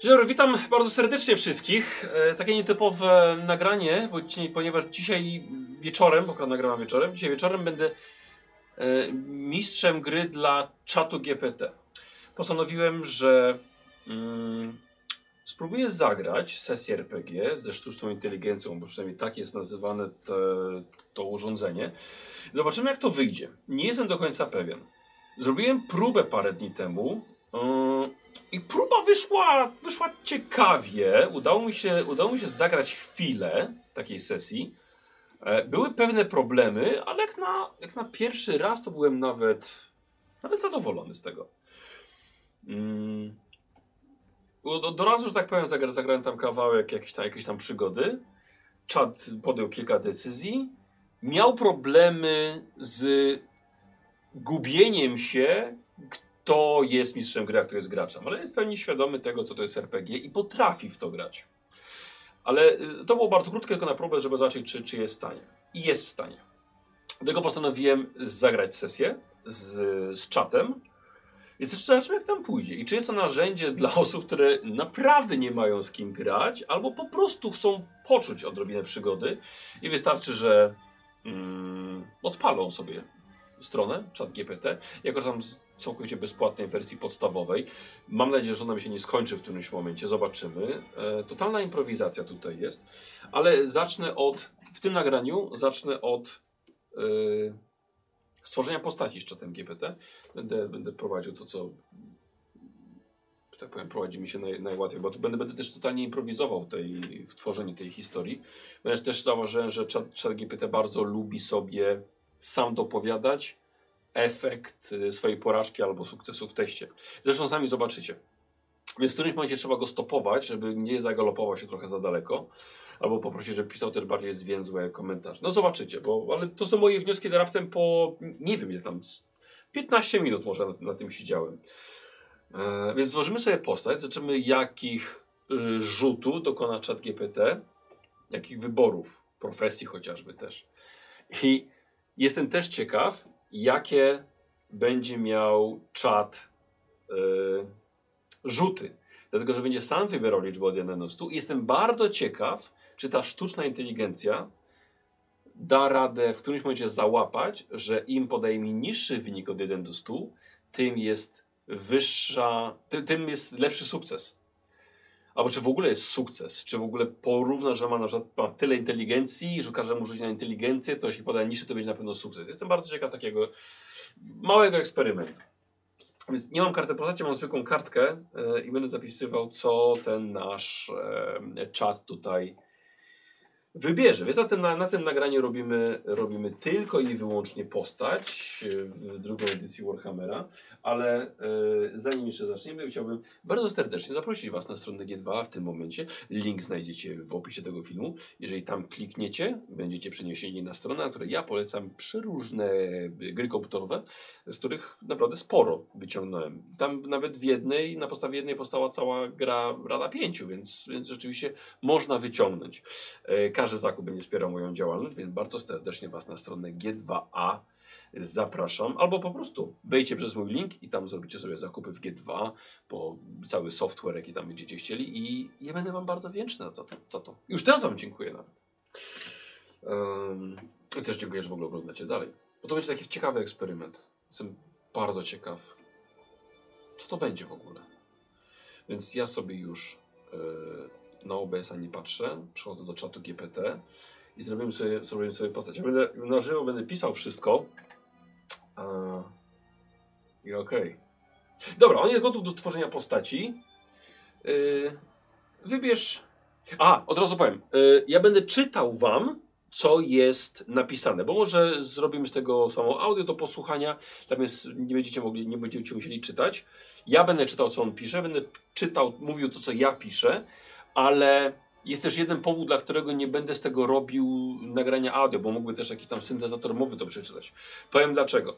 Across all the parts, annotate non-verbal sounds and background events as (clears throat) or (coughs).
Dzień dobry, witam bardzo serdecznie wszystkich. E, takie nietypowe nagranie, bo dzisiaj, ponieważ dzisiaj wieczorem, bo nagrywam wieczorem, dzisiaj wieczorem będę e, mistrzem gry dla czatu GPT. Postanowiłem, że mm, spróbuję zagrać sesję RPG ze sztuczną inteligencją, bo przynajmniej tak jest nazywane te, to urządzenie. Zobaczymy, jak to wyjdzie. Nie jestem do końca pewien. Zrobiłem próbę parę dni temu. I próba wyszła, wyszła ciekawie. Udało mi, się, udało mi się zagrać chwilę takiej sesji. E, Były pewne problemy, ale jak na, jak na pierwszy raz to byłem nawet, nawet zadowolony z tego. Mm. Do, do razu, że tak powiem, zagra, zagrałem tam kawałek jakiejś tam, jakiejś tam przygody. Czad podjął kilka decyzji. Miał problemy z gubieniem się, kto jest mistrzem gry, a kto jest graczem. Ale jest w pełni świadomy tego, co to jest RPG i potrafi w to grać. Ale y, to było bardzo krótkie, tylko na próbę, żeby zobaczyć, czy, czy jest w stanie. I jest w stanie. Dlatego postanowiłem zagrać sesję z, z czatem. I zobaczymy, jak tam pójdzie. I czy jest to narzędzie dla (laughs) osób, które naprawdę nie mają z kim grać, albo po prostu chcą poczuć odrobinę przygody. I wystarczy, że mm, odpalą sobie stronę ChatGPT. Ja korzystam z całkowicie bezpłatnej wersji podstawowej. Mam nadzieję, że ona mi się nie skończy w którymś momencie. Zobaczymy. E, totalna improwizacja tutaj jest. Ale zacznę od, w tym nagraniu zacznę od e, stworzenia postaci z czatem GPT. Będę, będę prowadził to, co że tak powiem, prowadzi mi się naj, najłatwiej, bo tu będę, będę też totalnie improwizował w, tej, w tworzeniu tej historii. Ponieważ też zauważyłem, że chat, chat GPT bardzo lubi sobie sam dopowiadać efekt y, swojej porażki albo sukcesu w teście. Zresztą sami zobaczycie. Więc w którymś momencie trzeba go stopować, żeby nie zagalopował się trochę za daleko. Albo poprosić, żeby pisał też bardziej zwięzłe komentarze. No zobaczycie, bo ale to są moje wnioski raptem po, nie wiem ile tam, z 15 minut może na, na tym siedziałem. E, więc złożymy sobie postać, zobaczymy jakich y, rzutu dokona czat GPT, jakich wyborów, profesji chociażby też. I jestem też ciekaw, jakie będzie miał czat yy, rzuty. Dlatego, że będzie sam wybierał liczbę od 1 do 100. I jestem bardzo ciekaw, czy ta sztuczna inteligencja da radę w którymś momencie załapać, że im podaje mi niższy wynik od 1 do 100, tym jest wyższa, tym, tym jest lepszy sukces. Albo czy w ogóle jest sukces, czy w ogóle porówna, że ma na przykład ma tyle inteligencji, że każe mu rzucić na inteligencję, to jeśli podaje niższy, to będzie na pewno sukces. Jestem bardzo ciekaw takiego małego eksperymentu. Więc nie mam karty postaci, mam zwykłą kartkę yy, i będę zapisywał, co ten nasz yy, czat tutaj wybierze. Więc na tym, na, na tym nagraniu robimy, robimy tylko i wyłącznie postać e, w drugą edycji Warhammera, ale e, zanim jeszcze zaczniemy, chciałbym bardzo serdecznie zaprosić Was na stronę G2 w tym momencie. Link znajdziecie w opisie tego filmu. Jeżeli tam klikniecie, będziecie przeniesieni na stronę, na której ja polecam przeróżne gry komputerowe, z których naprawdę sporo wyciągnąłem. Tam nawet w jednej, na podstawie jednej powstała cała gra Rada 5, więc, więc rzeczywiście można wyciągnąć. E, każdy zakup będzie wspierał moją działalność, więc bardzo serdecznie Was na stronę G2A zapraszam. Albo po prostu wejdźcie przez mój link i tam zrobicie sobie zakupy w G2, po cały software, jaki tam będziecie chcieli i ja będę Wam bardzo wdzięczny za to. to, to, to. Już teraz Wam dziękuję nawet. Um, I też dziękuję, że w ogóle oglądacie dalej. Bo to będzie taki ciekawy eksperyment. Jestem bardzo ciekaw, co to będzie w ogóle. Więc ja sobie już yy, na OBS-a nie patrzę, przechodzę do czatu GPT i zrobimy sobie, zrobimy sobie postać. Ja będę na żywo będę pisał wszystko. A... I okej. Okay. Dobra, on jest gotów do stworzenia postaci. Yy, wybierz. A, od razu powiem. Yy, ja będę czytał wam, co jest napisane, bo może zrobimy z tego samo audio do posłuchania, jest, nie będziecie mogli, nie będziecie musieli czytać. Ja będę czytał, co on pisze, będę czytał, mówił to, co ja piszę, ale jest też jeden powód, dla którego nie będę z tego robił nagrania audio, bo mógłby też jakiś tam syntezator mowy to przeczytać. Powiem dlaczego.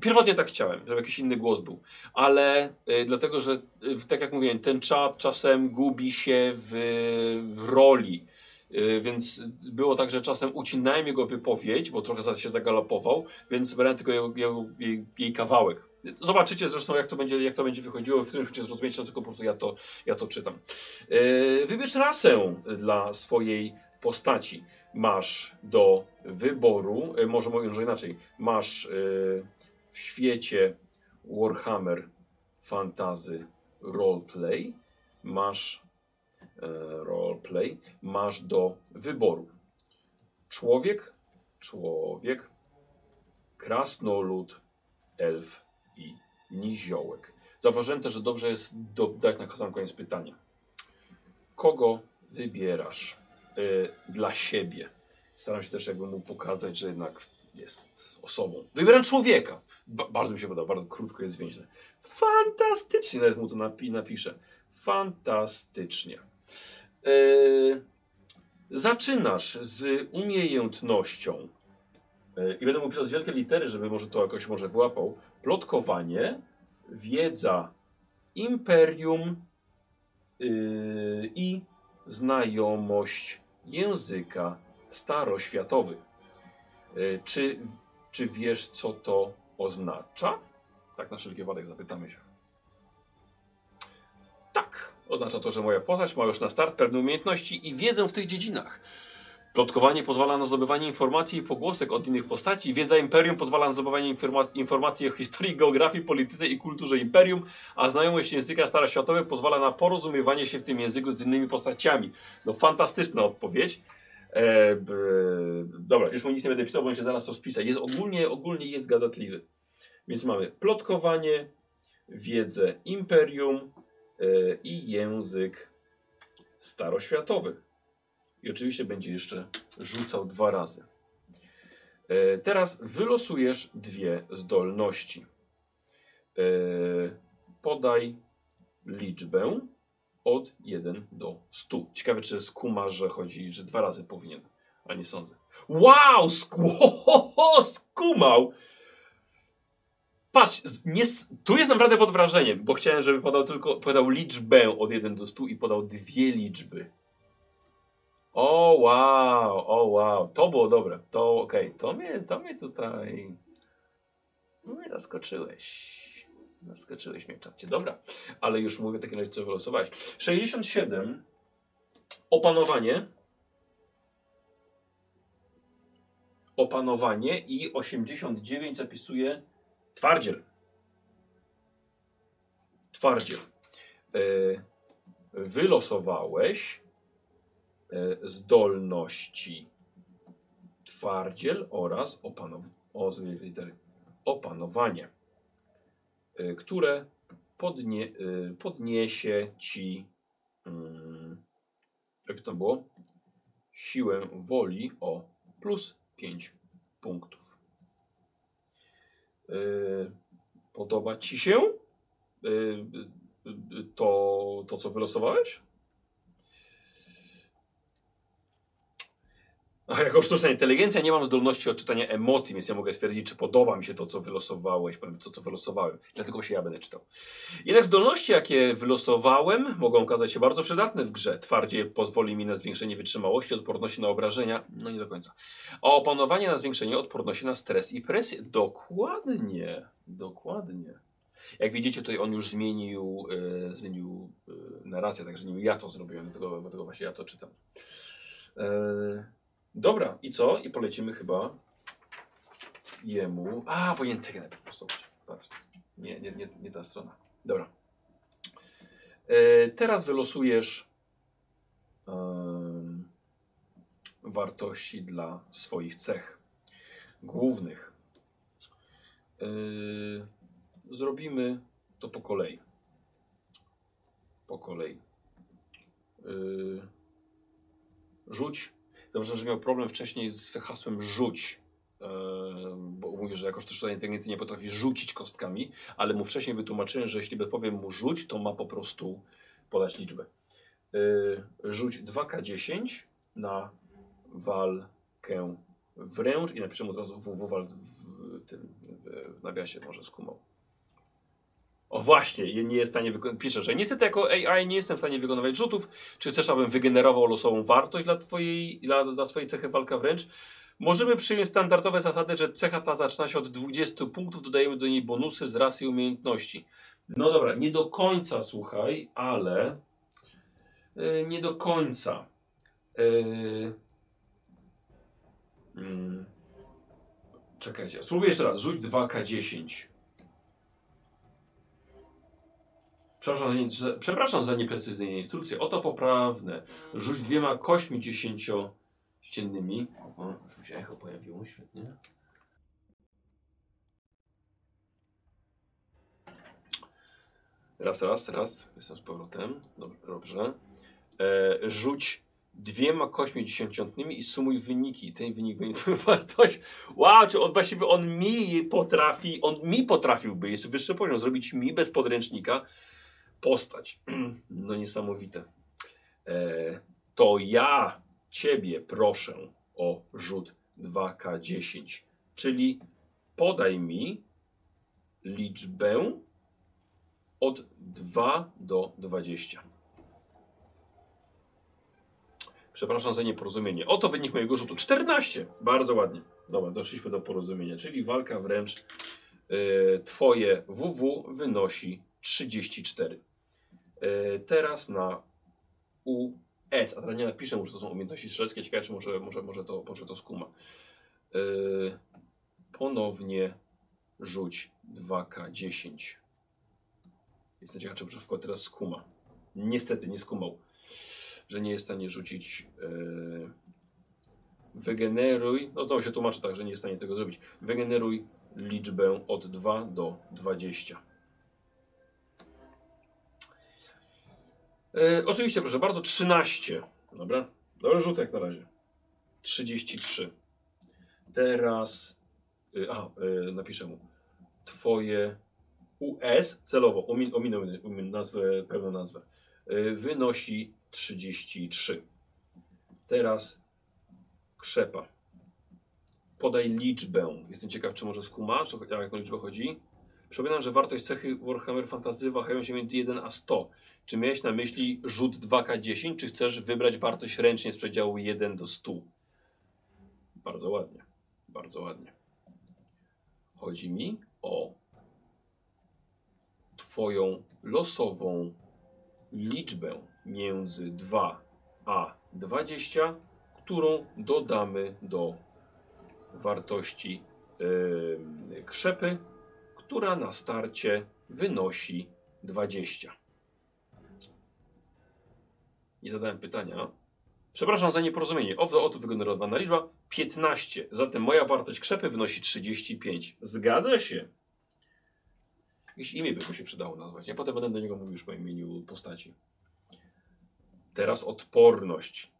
Pierwotnie tak chciałem, żeby jakiś inny głos był, ale y, dlatego, że y, tak jak mówiłem, ten czat czasem gubi się w, w roli. Y, więc było tak, że czasem ucinałem jego wypowiedź, bo trochę się zagalopował, więc brałem tylko jego, jego, jej, jej kawałek. Zobaczycie zresztą, jak to będzie, jak to będzie wychodziło, w którym się zrozumiecie, dlaczego po prostu ja to, ja to czytam. Yy, wybierz rasę dla swojej postaci. Masz do wyboru, yy, może mówiąc że inaczej, masz yy, w świecie Warhammer Fantasy Roleplay, masz roleplay, masz do wyboru człowiek, człowiek, krasnolud, elf i niziołek. Zauważyłem też, że dobrze jest dodać na sam koniec pytania. Kogo wybierasz y, dla siebie? Staram się też jakby mu pokazać, że jednak jest osobą. Wybieram człowieka. Ba bardzo mi się podoba, bardzo krótko jest więźle. Fantastycznie, nawet mu to napi napiszę. Fantastycznie. Y, zaczynasz z umiejętnością y, i będę mu pisał z wielkie litery, żeby może to jakoś może wyłapał. Plotkowanie, wiedza, imperium yy, i znajomość języka staroświatowy. Yy, czy, czy wiesz, co to oznacza? Tak na wszelki wypadek zapytamy się. Tak, oznacza to, że moja postać ma już na start pewne umiejętności i wiedzę w tych dziedzinach. Plotkowanie pozwala na zdobywanie informacji i pogłosek od innych postaci. Wiedza Imperium pozwala na zdobywanie informa informacji o historii, geografii, polityce i kulturze Imperium, a znajomość języka staroświatowy pozwala na porozumiewanie się w tym języku z innymi postaciami. No fantastyczna odpowiedź. E, dobra, już mu nic nie będę pisał, bo on się zaraz to spisać. Jest ogólnie, ogólnie jest gadatliwy. Więc mamy plotkowanie, wiedzę Imperium e, i język staroświatowy. I oczywiście będzie jeszcze rzucał dwa razy. E, teraz wylosujesz dwie zdolności. E, podaj liczbę od 1 do 100. Ciekawe, czy skuma, że chodzi, że dwa razy powinien, ale nie sądzę. Wow! Sku (laughs) skumał! Patrz, nie, tu jest naprawdę pod wrażeniem, bo chciałem, żeby podał tylko podał liczbę od 1 do 100 i podał dwie liczby. O wow, o wow, to było dobre. To okej, okay. to, mnie, to mnie tutaj. No mnie zaskoczyłeś. Zaskoczyłeś mnie czacie. Dobra, ale już mówię takie razie, co wylosowałeś. 67. Opanowanie. Opanowanie i 89 zapisuje twardziel. Twardziel. Yy, wylosowałeś zdolności twardziel oraz opanow o, litery, opanowanie, e, które podnie, e, podniesie ci, mm, jak to było, siłę woli o plus 5 punktów. Podoba ci się to, to co wylosowałeś? A jako sztuczna inteligencja nie mam zdolności odczytania emocji, więc ja mogę stwierdzić, czy podoba mi się to, co wylosowałeś, to, co wylosowałem. Dlatego się ja będę czytał. Jednak zdolności, jakie wylosowałem, mogą okazać się bardzo przydatne w grze. Twardzie pozwoli mi na zwiększenie wytrzymałości, odporności na obrażenia. No nie do końca. A opanowanie na zwiększenie odporności na stres i presję. Dokładnie. Dokładnie. Jak widzicie, tutaj on już zmienił, e, zmienił e, narrację, także nie ja to zrobiłem, dlatego, dlatego właśnie ja to czytam. E, Dobra, i co? I polecimy chyba jemu. A, powinien cechę najpierw postawić. Nie, nie, nie, nie ta strona. Dobra. E, teraz wylosujesz wartości dla swoich cech głównych. E, zrobimy to po kolei. Po kolei. E, rzuć Zauważyłem, że miał problem wcześniej z hasłem rzuć. Yy, bo mówi, że jako sztuczna inteligencja nie potrafi rzucić kostkami, ale mu wcześniej wytłumaczyłem, że jeśli powiem mu rzuć, to ma po prostu podać liczbę. Yy, rzuć 2K10 na walkę wręcz i napiszę mu od razu www w tym w nawiasie może skumał. O właśnie, nie jest w stanie. Pisze, że niestety jako AI nie jestem w stanie wykonywać rzutów. Czy chcesz, abym wygenerował losową wartość dla twojej, dla, dla swojej cechy walka wręcz? Możemy przyjąć standardowe zasady, że cecha ta zaczyna się od 20 punktów, dodajemy do niej bonusy z rasy i umiejętności. No dobra, nie do końca słuchaj, ale yy, nie do końca. Yy, mm, czekajcie, spróbuję jeszcze raz. Rzuć 2K10. Przepraszam za, przepraszam za nieprecyzyjne instrukcje. Oto poprawne. Rzuć dwiema kośćmi dziesięciościennymi. O, już mi się echo pojawiło, świetnie. Raz, raz, raz. Jestem z powrotem. Dob- Dobrze. E, rzuć dwiema kośćmi dziesięciotnymi i sumuj wyniki. Ten wynik będzie twoją (laughs) wartość. Wow, czy on właściwie on mi potrafi, on mi potrafiłby, jest wyższy poziom, zrobić mi bez podręcznika postać. (clears throat) No niesamowite. E, to ja ciebie proszę o rzut 2K10, czyli podaj mi liczbę od 2 do 20. Przepraszam za nieporozumienie. Oto wynik mojego rzutu. 14. Bardzo ładnie. Dobra, doszliśmy do porozumienia, czyli walka wręcz. e, twoje WW wynosi 34. E, teraz na US. A teraz nie napiszę, że to są umiejętności strzeleckie. Ciekawe, czy może, może, może, to, może to skuma. E, ponownie rzuć 2K10. Jestem ciekaw, czy przeciwko teraz skuma. Niestety nie skumał, że nie jest w stanie rzucić. Yy... Wygeneruj. No to się tłumaczy tak, że nie jest w stanie tego zrobić. Wygeneruj liczbę od 2 do 20. Yy, oczywiście, proszę bardzo, 13. Dobra. Dobry rzutek na razie. 33. Teraz. A, yy, napiszę mu. Twoje US celowo, omin, omin, nazwę, pełną nazwę, y, wynosi 33. Teraz krzepa. Podaj liczbę. Jestem ciekaw, czy może skumasz, o jaką liczbę chodzi. Przypominam, że wartość cechy Warhammer Fantasy wahają się między 1 a 100. Czy miałeś na myśli rzut 2K10, czy chcesz wybrać wartość ręcznie z przedziału 1 do 100? Bardzo ładnie. Bardzo ładnie. Chodzi mi o Twoją losową liczbę między 2 a 20, którą dodamy do wartości yy, krzepy, która na starcie wynosi 20. Nie zadałem pytania. Przepraszam za nieporozumienie. Oto, oto wygenerowana liczba 15. Zatem moja wartość krzepy wynosi 35. Zgadza się. Jakieś imię by mu się przydało nazwać. Ja potem będę do niego mówił już po imieniu postaci. Teraz odporność.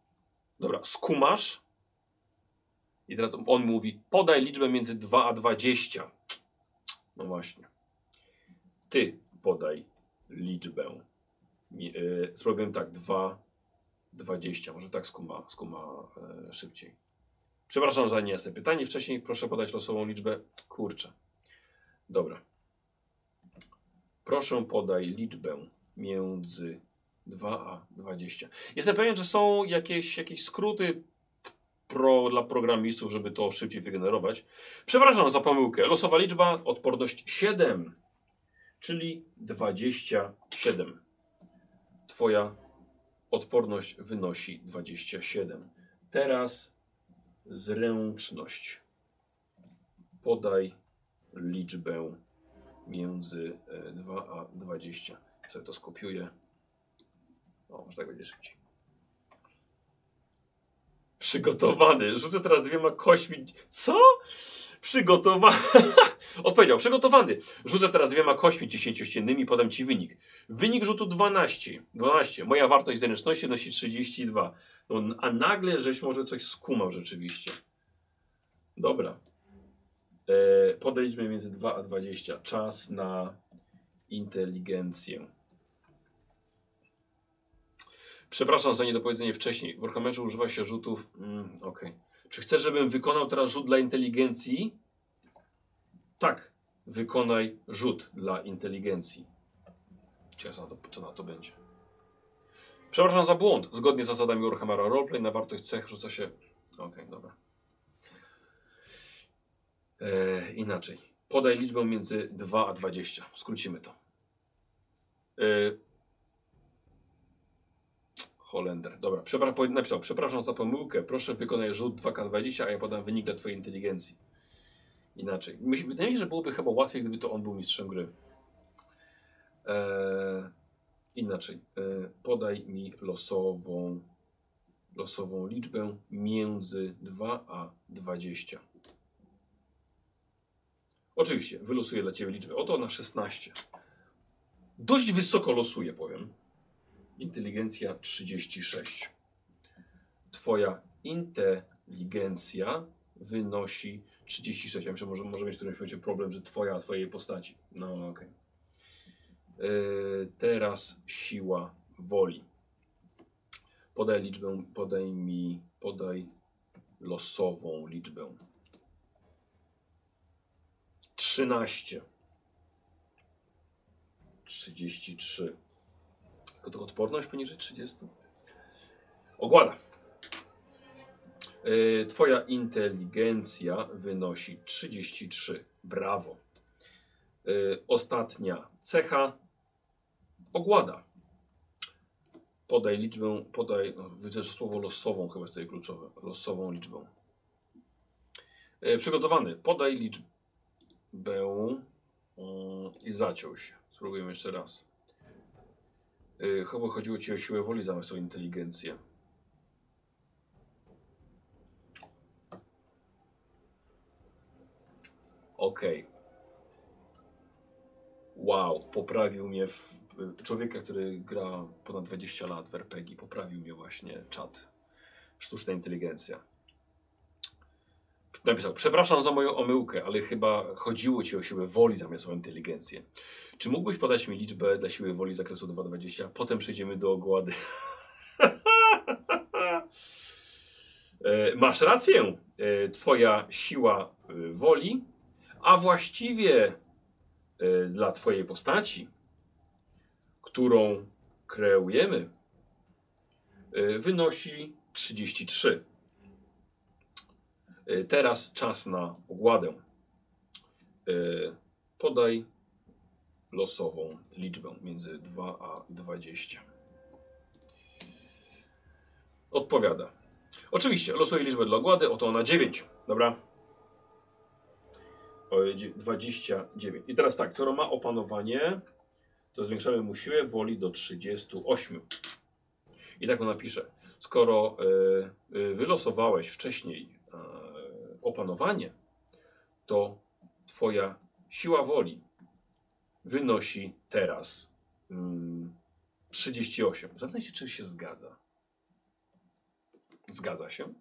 Dobra, skumasz. I teraz on mówi, podaj liczbę między 2 a 20. No właśnie. Ty podaj liczbę. Yy, spróbujemy tak, 2, 20. Może tak skuma, skuma yy, szybciej. Przepraszam za niejasne pytanie. Wcześniej proszę podać losową liczbę. Kurczę. Dobra. Proszę podaj liczbę między 2 a 20. Jestem pewien, że są jakieś, jakieś skróty pro, dla programistów, żeby to szybciej wygenerować. Przepraszam za pomyłkę. Losowa liczba, odporność 7, czyli 27. Twoja odporność wynosi 27. Teraz zręczność. Podaj liczbę między e, 2 a 20. Sobie to skopiuję. O, może tak będzie szybciej. Przygotowany. Rzucę teraz dwiema kośćmi. Co? Przygotowany. (laughs) Odpowiedział, przygotowany. Rzucę teraz dwiema kośćmi dziesięciościennymi, podam ci wynik. Wynik rzutu 12. 12. Moja wartość zręczności nosi 32. No, a nagle żeś może coś skumał rzeczywiście. Dobra. E, podejdźmy między 2 a 20. Czas na inteligencję. Przepraszam za niedopowiedzenie wcześniej. W Warhammerze używa się rzutów. Mm, ok. Czy chcesz, żebym wykonał teraz rzut dla inteligencji? Tak. Wykonaj rzut dla inteligencji. Ciekawe, co na to, co na to będzie. Przepraszam za błąd. Zgodnie z zasadami Warhammera Roleplay na wartość cech rzuca się. Ok, dobra. E, inaczej. Podaj liczbę między 2 a 20. Skrócimy to. E, Holender. Dobra, przepra napisał, przepraszam za pomyłkę, proszę wykonaj rzut 2K20, a ja podam wynik dla twojej inteligencji. Inaczej. Myślę, wydaje mi się, że byłoby chyba łatwiej, gdyby to on był mistrzem gry. Eee, inaczej. Eee, podaj mi losową, losową liczbę między 2 a 20. Oczywiście, wylosuję dla Ciebie liczbę. Oto na 16. Dość wysoko losuję, powiem. Inteligencja 36. Twoja inteligencja wynosi 36. Ja myślę, może, może mieć w którymś momencie problem, że twoja, twojej postaci. No okej. Yy, teraz siła woli. Podaj liczbę, podaj mi, podaj losową liczbę. 13. 33. To odporność poniżej 30. Ogłada. Yy, Twoja inteligencja wynosi 33. Brawo. Yy, Ostatnia cecha. Ogłada. Podaj liczbę, podaj, no, widzę, że słowo losową chyba jest tutaj kluczowe. Losową liczbę. Yy, Przygotowany. Podaj liczbę i zaciął się. Spróbujemy jeszcze raz. Yy, Chyba chodziło ci o siłę woli zamiast o inteligencję. Okej. Wow, poprawił mnie w, człowieka, który gra ponad 20 lat w RPG, poprawił mnie właśnie czat. Sztuczna inteligencja. Napisał, przepraszam za moją omyłkę, ale chyba chodziło ci o siłę woli zamiast o inteligencję. Czy mógłbyś podać mi liczbę dla siły woli z zakresu 220? Potem przejdziemy do ogłady. (laughs) E, Masz rację. E, Twoja siła e, woli, a właściwie dla Twojej postaci, którą kreujemy, wynosi 33. E, Teraz czas na ogładę. E, Podaj losową liczbę między 2 a 20. Odpowiada. Oczywiście, losuję liczbę dla ogłady, oto ona 9. Dobra. O, dzie- 29. I teraz tak, skoro ma opanowanie, to zwiększamy mu siłę woli do 38. I tak on napisze. Skoro e, e, wylosowałeś wcześniej opanowanie, to twoja siła woli wynosi teraz mm, 38. Zapytaj się, czy się zgadza. Zgadza się?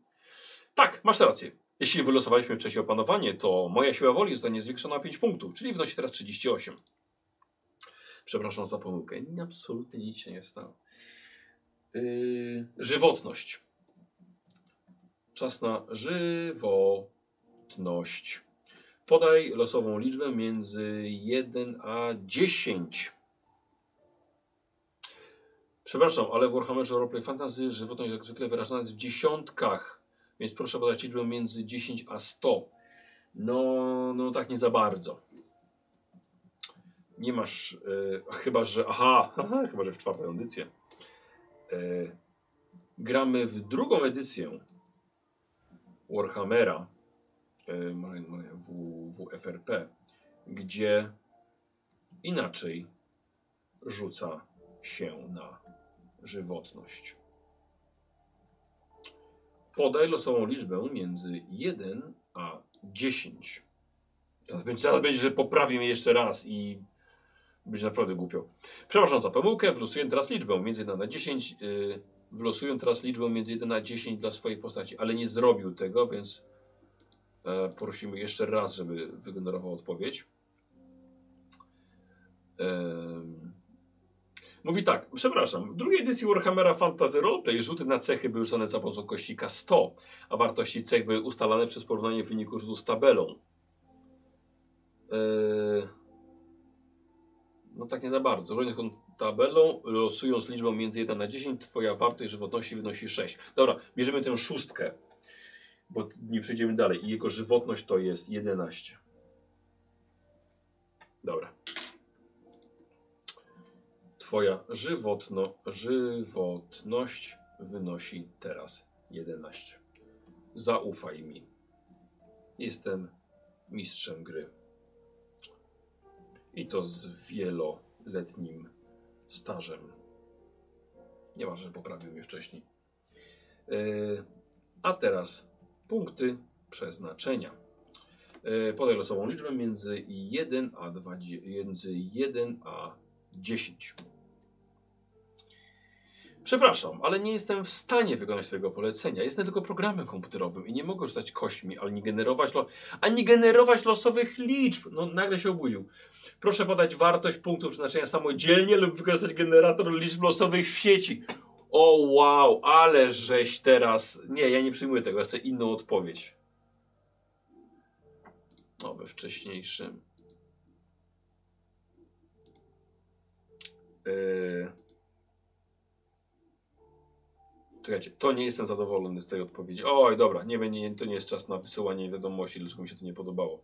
Tak, masz rację. Jeśli wylosowaliśmy wcześniej opanowanie, to moja siła woli zostanie zwiększona o 5 punktów, czyli wynosi teraz 38. Przepraszam za pomyłkę. Absolutnie nic się nie stało. Yy, żywotność. Czas na żywotność. Podaj losową liczbę między 1 a 10. Przepraszam, ale w Warhammerze Roleplay Fantasy żywotność jak zwykle wyrażana jest w dziesiątkach, więc proszę podać liczbę między 10 a 100. No, no tak nie za bardzo. Nie masz, e, chyba że, aha, (laughs) aha, chyba że w czwartą edycję. E, gramy w drugą edycję Warhammera, e, może, w, WFRP, gdzie inaczej rzuca się na żywotność. Podaj losową liczbę między 1 a 10. Teraz będzie, teraz będzie, że poprawi mnie jeszcze raz i będzie naprawdę głupio. Przepraszam za pomyłkę, wylosuję teraz liczbę między 1 na 10. Yy, wylosuję teraz liczbę między 1 na 10 dla swojej postaci, ale nie zrobił tego, więc e, prosimy jeszcze raz, żeby wygenerował odpowiedź. Em, Mówi tak, przepraszam, w drugiej edycji Warhammera Fantasy Roleplay rzuty na cechy były rzucane za pomocą kości K100, a wartości cech były ustalane przez porównanie wyniku rzutu z tabelą. Eee, no tak nie za bardzo. Tą tabelą, losując liczbę między 1 na 10, twoja wartość żywotności wynosi 6. Dobra, bierzemy tę szóstkę. bo nie przejdziemy dalej. I jego żywotność to jest 11. Dobra. Twoja żywotno, żywotność wynosi teraz 11. Zaufaj mi. Jestem mistrzem gry. I to z wieloletnim stażem. Nieważne, że poprawił mnie wcześniej. Yy, a teraz punkty przeznaczenia. Yy, podaj losową liczbę między 1 a 20, między 1 a 10. Przepraszam, ale nie jestem w stanie wykonać swojego polecenia. Jestem tylko programem komputerowym i nie mogę rzucać kośćmi, ani generować, lo ani generować losowych liczb. No, nagle się obudził. Proszę podać wartość punktów przeznaczenia samodzielnie lub wykorzystać generator liczb losowych w sieci. O wow, ale żeś teraz... Nie, ja nie przyjmuję tego, ja chcę inną odpowiedź. O, we wcześniejszym. Yy... Czekajcie, to nie jestem zadowolony z tej odpowiedzi. Oj, dobra, nie, nie, to nie jest czas na wysyłanie wiadomości, dlaczego mi się to nie podobało.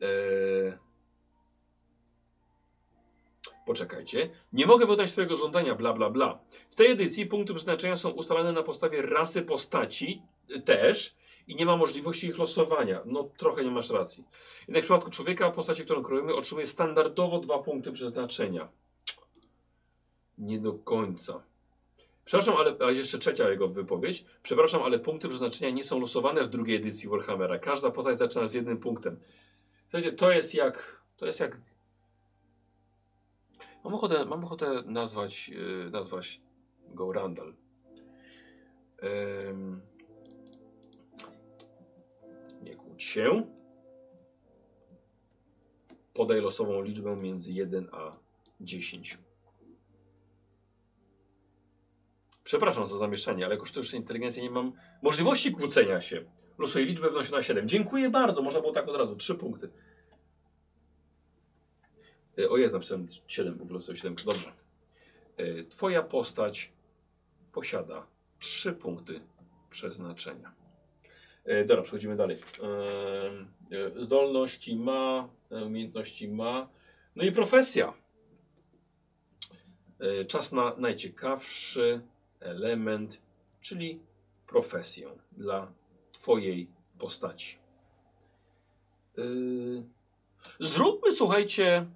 Eee... Poczekajcie. Nie mogę wydać swojego żądania, bla, bla, bla. W tej edycji punkty przeznaczenia są ustalane na podstawie rasy postaci y, też i nie ma możliwości ich losowania. No, trochę nie masz racji. Jednak w przypadku człowieka, postaci, którą kreujemy, otrzymuje standardowo dwa punkty przeznaczenia. Nie do końca. Przepraszam, ale a jeszcze trzecia jego wypowiedź. Przepraszam, ale punkty przeznaczenia nie są losowane w drugiej edycji Warhammera. Każda postać zaczyna z jednym punktem. Słuchajcie, to jest jak. To jest jak. Mam ochotę, mam ochotę nazwać, yy, nazwać go Randall. Ym... Nie kłóć się. Podaj losową liczbę między 1 a 10. Przepraszam za zamieszanie, ale jako sztuczna inteligencja nie mam możliwości kłócenia się. Losuję liczbę wnosi na 7. Dziękuję bardzo. Można było tak od razu. 3 punkty. E, o jest, napisałem 7, bo wylosuję 7. Dobrze. E, twoja postać posiada 3 punkty przeznaczenia. E, dobra, przechodzimy dalej. Zdolności ma, umiejętności ma. No i profesja. Czas na najciekawszy element, czyli profesję dla Twojej postaci. Yy... Zróbmy, słuchajcie,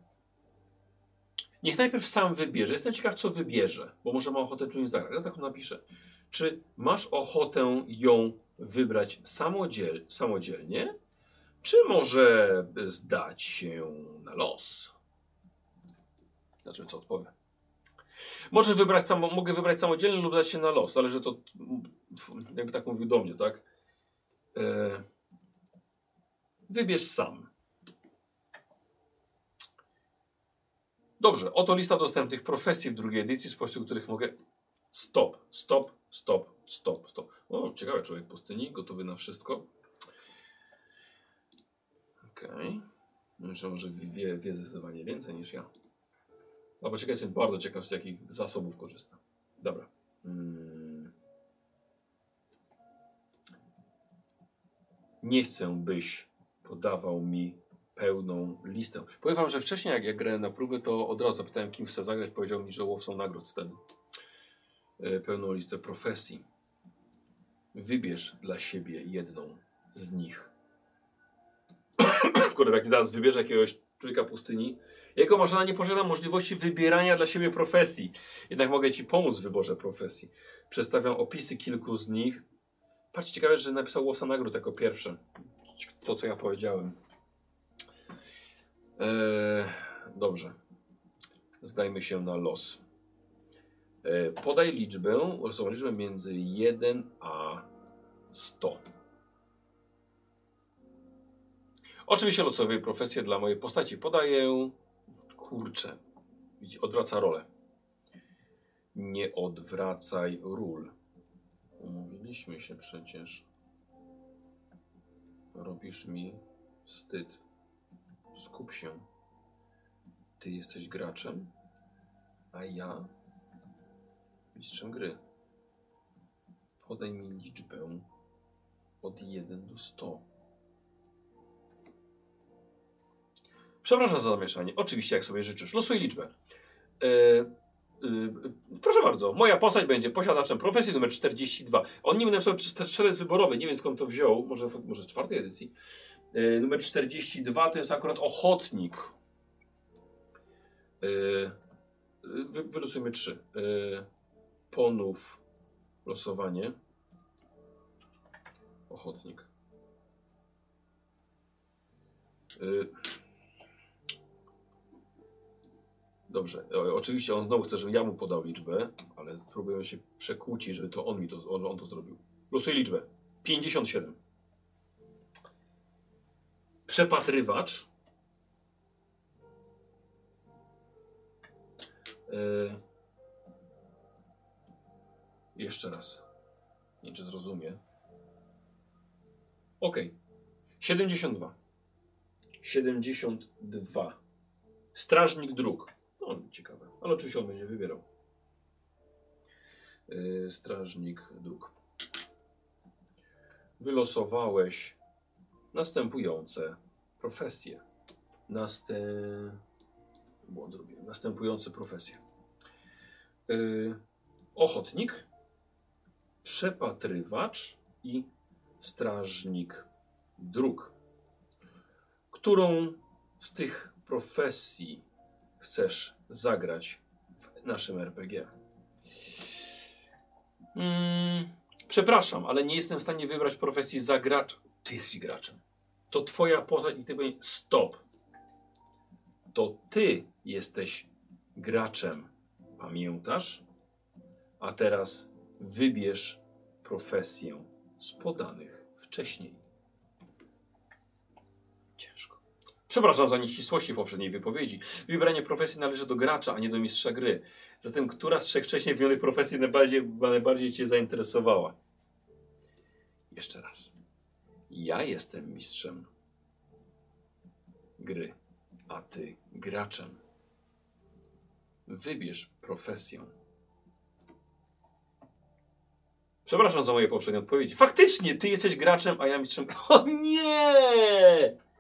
niech najpierw sam wybierze. Jestem ciekaw, co wybierze, bo może ma ochotę tu nie zagrać. Ja tak napiszę. Czy masz ochotę ją wybrać samodziel samodzielnie, czy może zdać się na los? Zobaczymy, co odpowie. Może wybrać samo, mogę wybrać samodzielnie lub dać się na los, ale że to jakby tak mówił do mnie, tak? E, wybierz sam. Dobrze, oto lista dostępnych profesji w drugiej edycji, spośród których mogę. Stop, stop, stop, stop, stop. O, ciekawy człowiek pustyni, gotowy na wszystko. Okej. Okay. Myślę, może wie, wie zdecydowanie więcej niż ja. Albo ciekaw jestem bardzo ciekaw, z jakich zasobów korzysta. Dobra. Hmm. Nie chcę, byś podawał mi pełną listę. Powiem wam, że wcześniej jak ja grałem na próby, to od razu zapytałem, kim chcę zagrać. Powiedział mi, że łowcą nagród wtedy. E, pełną listę profesji. Wybierz dla siebie jedną z nich. (coughs) Kurde, jak mi teraz wybierze jakiegoś człowieka pustyni, jako maszyna nie posiada możliwości wybierania dla siebie profesji. Jednak mogę Ci pomóc w wyborze profesji. Przedstawiam opisy kilku z nich. Patrzcie, ciekawe, że napisał łowca nagród jako pierwszy. To, co ja powiedziałem. Eee, dobrze. Zdajmy się na los. Eee, podaj liczbę, losową liczbę między 1 a 100. Oczywiście losowej profesje dla mojej postaci podaję Kurczę. Widzi, odwraca rolę. Nie odwracaj ról. Umówiliśmy się przecież. Robisz mi wstyd. Skup się. Ty jesteś graczem, a ja mistrzem gry. Podaj mi liczbę Od 1 do 100. Przepraszam za zamieszanie. Oczywiście, jak sobie życzysz. Losuj liczbę. E, y, proszę bardzo, moja postać będzie posiadaczem profesji numer 42. On nim napisał strzelec wyborowy, nie wiem skąd to wziął, może, może czwartej edycji. E, numer 42 to jest akurat ochotnik. E, wy, wylosujmy 3. ponów losowanie. Ochotnik. Dobrze, o, oczywiście on znowu chce, żebym ja mu podał liczbę, ale spróbujemy się przekłócić, żeby to on mi to, on, on to zrobił. Losuję liczbę. 57. Przepatrywacz. Yy. Jeszcze raz. Nie wiem, czy zrozumie. Ok. 72. 72. Strażnik dróg. No, ciekawe. Ale oczywiście on będzie wybierał. Yy, strażnik dróg. Wylosowałeś następujące profesje. Nastę... Błąd zrobiłem. Następujące profesje. Yy, ochotnik, przepatrywacz i strażnik dróg. Którą z tych profesji chcesz zagrać w naszym RPG? Mm, przepraszam, ale nie jestem w stanie wybrać profesji zagracza. Ty jesteś graczem. To twoja postać i ty powiesz stop. To ty jesteś graczem. Pamiętasz? A teraz wybierz profesję z podanych wcześniej. Przepraszam za nieścisłości poprzedniej wypowiedzi. Wybranie profesji należy do gracza, a nie do mistrza gry. Zatem, która z trzech wcześniej wymienionych profesji najbardziej, najbardziej Cię zainteresowała? Jeszcze raz. Ja jestem mistrzem gry, a Ty graczem. Wybierz profesję. Przepraszam za moje poprzednie odpowiedzi. Faktycznie, Ty jesteś graczem, a ja mistrzem. (laughs) O nie!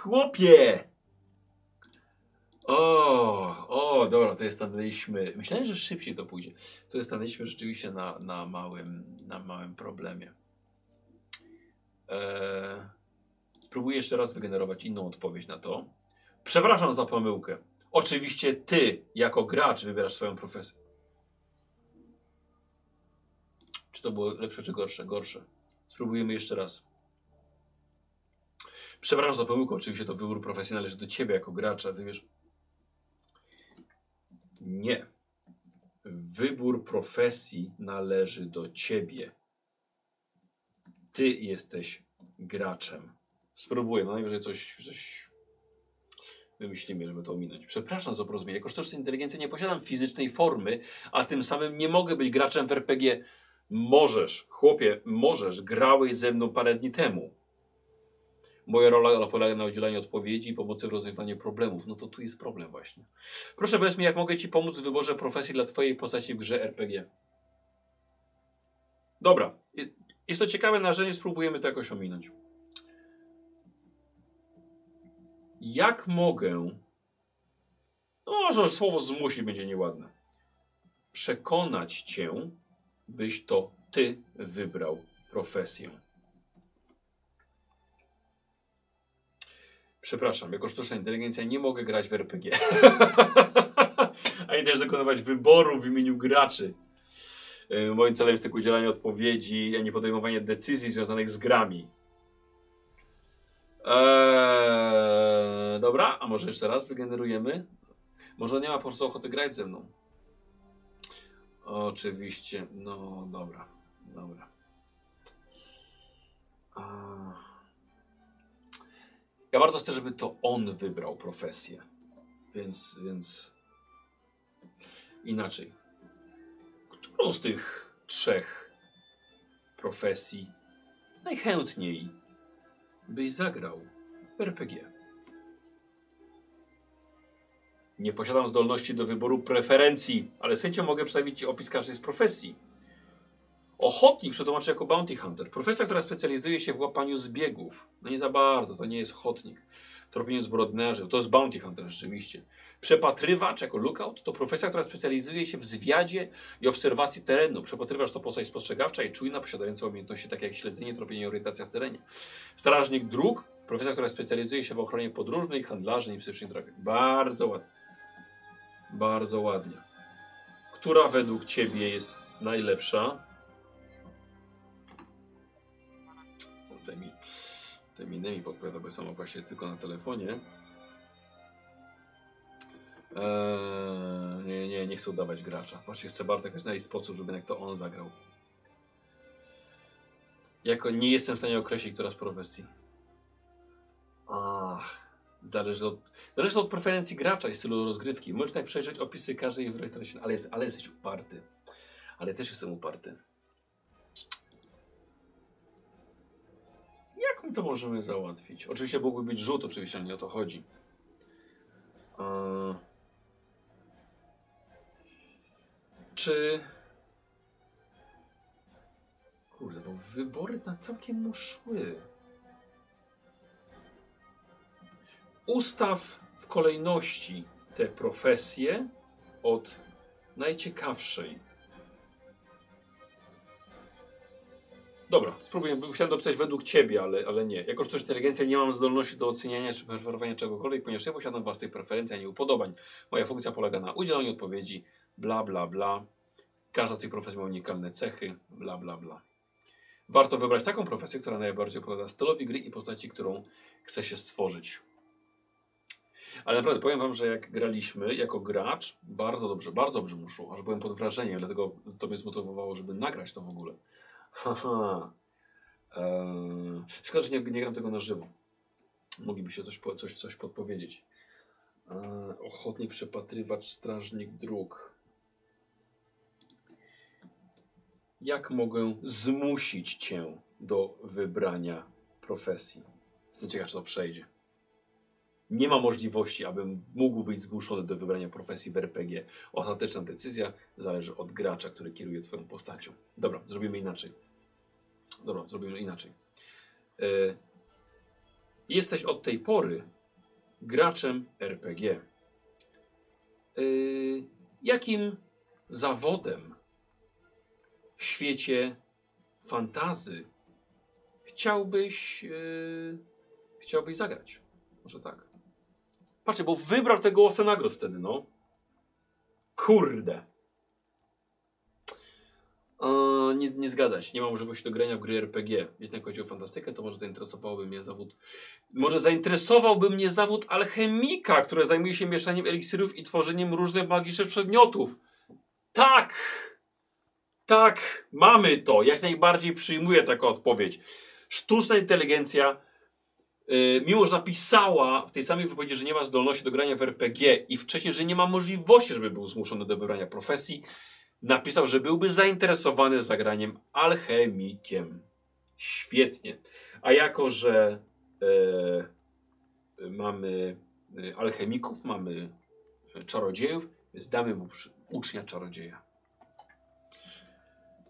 Chłopie! O, o, dobra, to jest stanęliśmy. Myślałem, że szybciej to pójdzie. To jest stanęliśmy rzeczywiście na, na, małym, na małym problemie. Eee, spróbuję jeszcze raz wygenerować inną odpowiedź na to. Przepraszam za pomyłkę. Oczywiście ty, jako gracz, wybierasz swoją profesję. Czy to było lepsze, czy gorsze? Gorsze. Spróbujemy jeszcze raz. Przepraszam za pomyłkę, oczywiście to wybór profesji należy do ciebie jako gracza, wybierz. Nie. Wybór profesji należy do ciebie. Ty jesteś graczem. Spróbuję, no najwyżej coś, coś wymyślimy, żeby to ominąć. Przepraszam za porozumienie. Jako sztuczna inteligencja nie posiadam fizycznej formy, a tym samym nie mogę być graczem w RPG. Możesz, chłopie, możesz. Grałeś ze mną parę dni temu. Moja rola polega na udzielaniu odpowiedzi i pomocy w rozwiązaniu problemów. No to tu jest problem właśnie. Proszę powiedz mi, jak mogę Ci pomóc w wyborze profesji dla Twojej postaci w grze RPG? Dobra. Jest to ciekawe narzędzie, spróbujemy to jakoś ominąć. Jak mogę... No może słowo zmusić będzie nieładne. Przekonać Cię, byś to Ty wybrał profesję. Przepraszam, jako sztuczna inteligencja nie mogę grać w RPG. Ani (laughs) też dokonywać wyboru w imieniu graczy. E, moim celem jest tylko udzielanie odpowiedzi, a nie podejmowanie decyzji związanych z grami. Eee, dobra, a może jeszcze raz wygenerujemy? Może nie ma po prostu ochoty grać ze mną. Oczywiście, no dobra, dobra. A... Ja bardzo chcę, żeby to on wybrał profesję. Więc, więc inaczej. Którą z tych trzech profesji najchętniej byś zagrał w RPG? Nie posiadam zdolności do wyboru preferencji, ale z chęcią mogę przedstawić Ci opis każdej z profesji. Ochotnik przetłumaczy jako bounty hunter. Profesja, która specjalizuje się w łapaniu zbiegów. No nie za bardzo, to nie jest ochotnik. Tropieniu zbrodniarzy, to jest bounty hunter rzeczywiście. Przepatrywacz jako lookout to profesja, która specjalizuje się w zwiadzie i obserwacji terenu. Przepatrywacz to postać spostrzegawcza i czujna, posiadająca umiejętności takie jak śledzenie, tropienie i orientacja w terenie. Strażnik dróg, profesja, która specjalizuje się w ochronie podróżnych, handlarzy i niebezpiecznych drogach. Bardzo ładnie. Bardzo ładnie. Która według Ciebie jest najlepsza? Tutaj mi Nemi podpowiada, bo sama właśnie tylko na telefonie. Eee, nie, nie, nie chcę udawać gracza. Właśnie chcę Bartek znaleźć sposób, żeby jak to on zagrał. Jako nie jestem w stanie określić, która z profesji. Ach, zależy od, zależy od preferencji gracza i stylu rozgrywki. Możesz tutaj przejrzeć opisy każdej treści, ale, jest, ale jesteś uparty. Ale też jestem uparty. Jak to możemy załatwić? Oczywiście mógłby być rzut, oczywiście, ale nie o to chodzi. Eee, czy... Kurde, bo wybory na całkiem mu szły. Ustaw w kolejności te profesje od najciekawszej. Dobra, spróbuję. Chciałem dopisać według ciebie, ale, ale nie. Jako, jest inteligencja, nie mam zdolności do oceniania czy preferowania czegokolwiek, ponieważ ja posiadam własnych preferencji, a nie upodobań. Moja funkcja polega na udzielaniu odpowiedzi, bla, bla, bla. Każda z tych profesji ma unikalne cechy, bla, bla, bla. Warto wybrać taką profesję, która najbardziej odpowiada stylowi gry i postaci, którą chce się stworzyć. Ale naprawdę powiem wam, że jak graliśmy jako gracz, bardzo dobrze, bardzo dobrze mu szło, aż byłem pod wrażeniem, dlatego to mnie zmotywowało, żeby nagrać to w ogóle. Haha. Eee, szkoda, że nie, nie gram tego na żywo. Moglibyście coś, po- coś, coś podpowiedzieć. Eee, ochotnik, przepatrywacz, strażnik dróg. Jak mogę zmusić cię do wybrania profesji? Jestem ciekaw, czy to przejdzie. Nie ma możliwości, abym mógł być zmuszony do wybrania profesji w RPG. Ostateczna decyzja zależy od gracza, który kieruje twoją postacią. Dobra, zrobimy inaczej. Dobra, zrobimy inaczej. E, jesteś od tej pory graczem RPG. E, jakim zawodem w świecie fantazy chciałbyś, e, chciałbyś zagrać? Może tak. Patrzcie, bo wybrał tego Osenagros wtedy, no. Kurde. Nie, nie zgadza się. Nie ma możliwości do grania w gry RPG. Jednak chodzi o fantastykę, to może zainteresowałby mnie zawód. Może zainteresowałby mnie zawód alchemika, który zajmuje się mieszaniem eliksirów i tworzeniem różnych magicznych przedmiotów. Tak! Tak, mamy to. Jak najbardziej przyjmuję taką odpowiedź. Sztuczna inteligencja mimo że napisała w tej samej wypowiedzi, że nie ma zdolności do grania w RPG i wcześniej, że nie ma możliwości, żeby był zmuszony do wybrania profesji, napisał, że byłby zainteresowany zagraniem alchemikiem. Świetnie. A jako, że e, mamy e, alchemików, mamy e, czarodziejów, więc damy mu ucznia czarodzieja.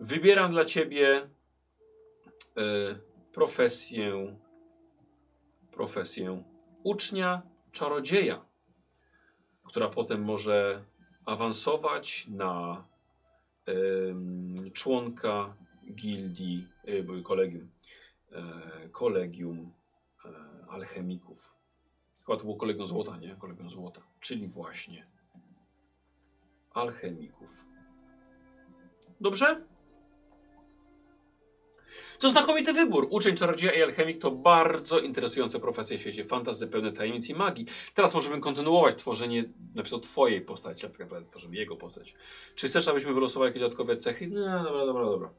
Wybieram dla ciebie e, profesję profesję ucznia czarodzieja, która potem może awansować na em, członka gildii, y, kolegium, e, kolegium e, alchemików. Chyba to było kolegium złota, nie? Kolegium złota, czyli właśnie alchemików. Dobrze? To znakomity wybór. Uczeń czarodzieja i alchemik to bardzo interesujące profesje w świecie fantasy pełne tajemnic i magii. Teraz możemy kontynuować tworzenie napisał twojej postaci, a tak naprawdę tworzymy jego postać. Czy chcesz, abyśmy wylosowali jakieś dodatkowe cechy? No, dobra, dobra, dobra.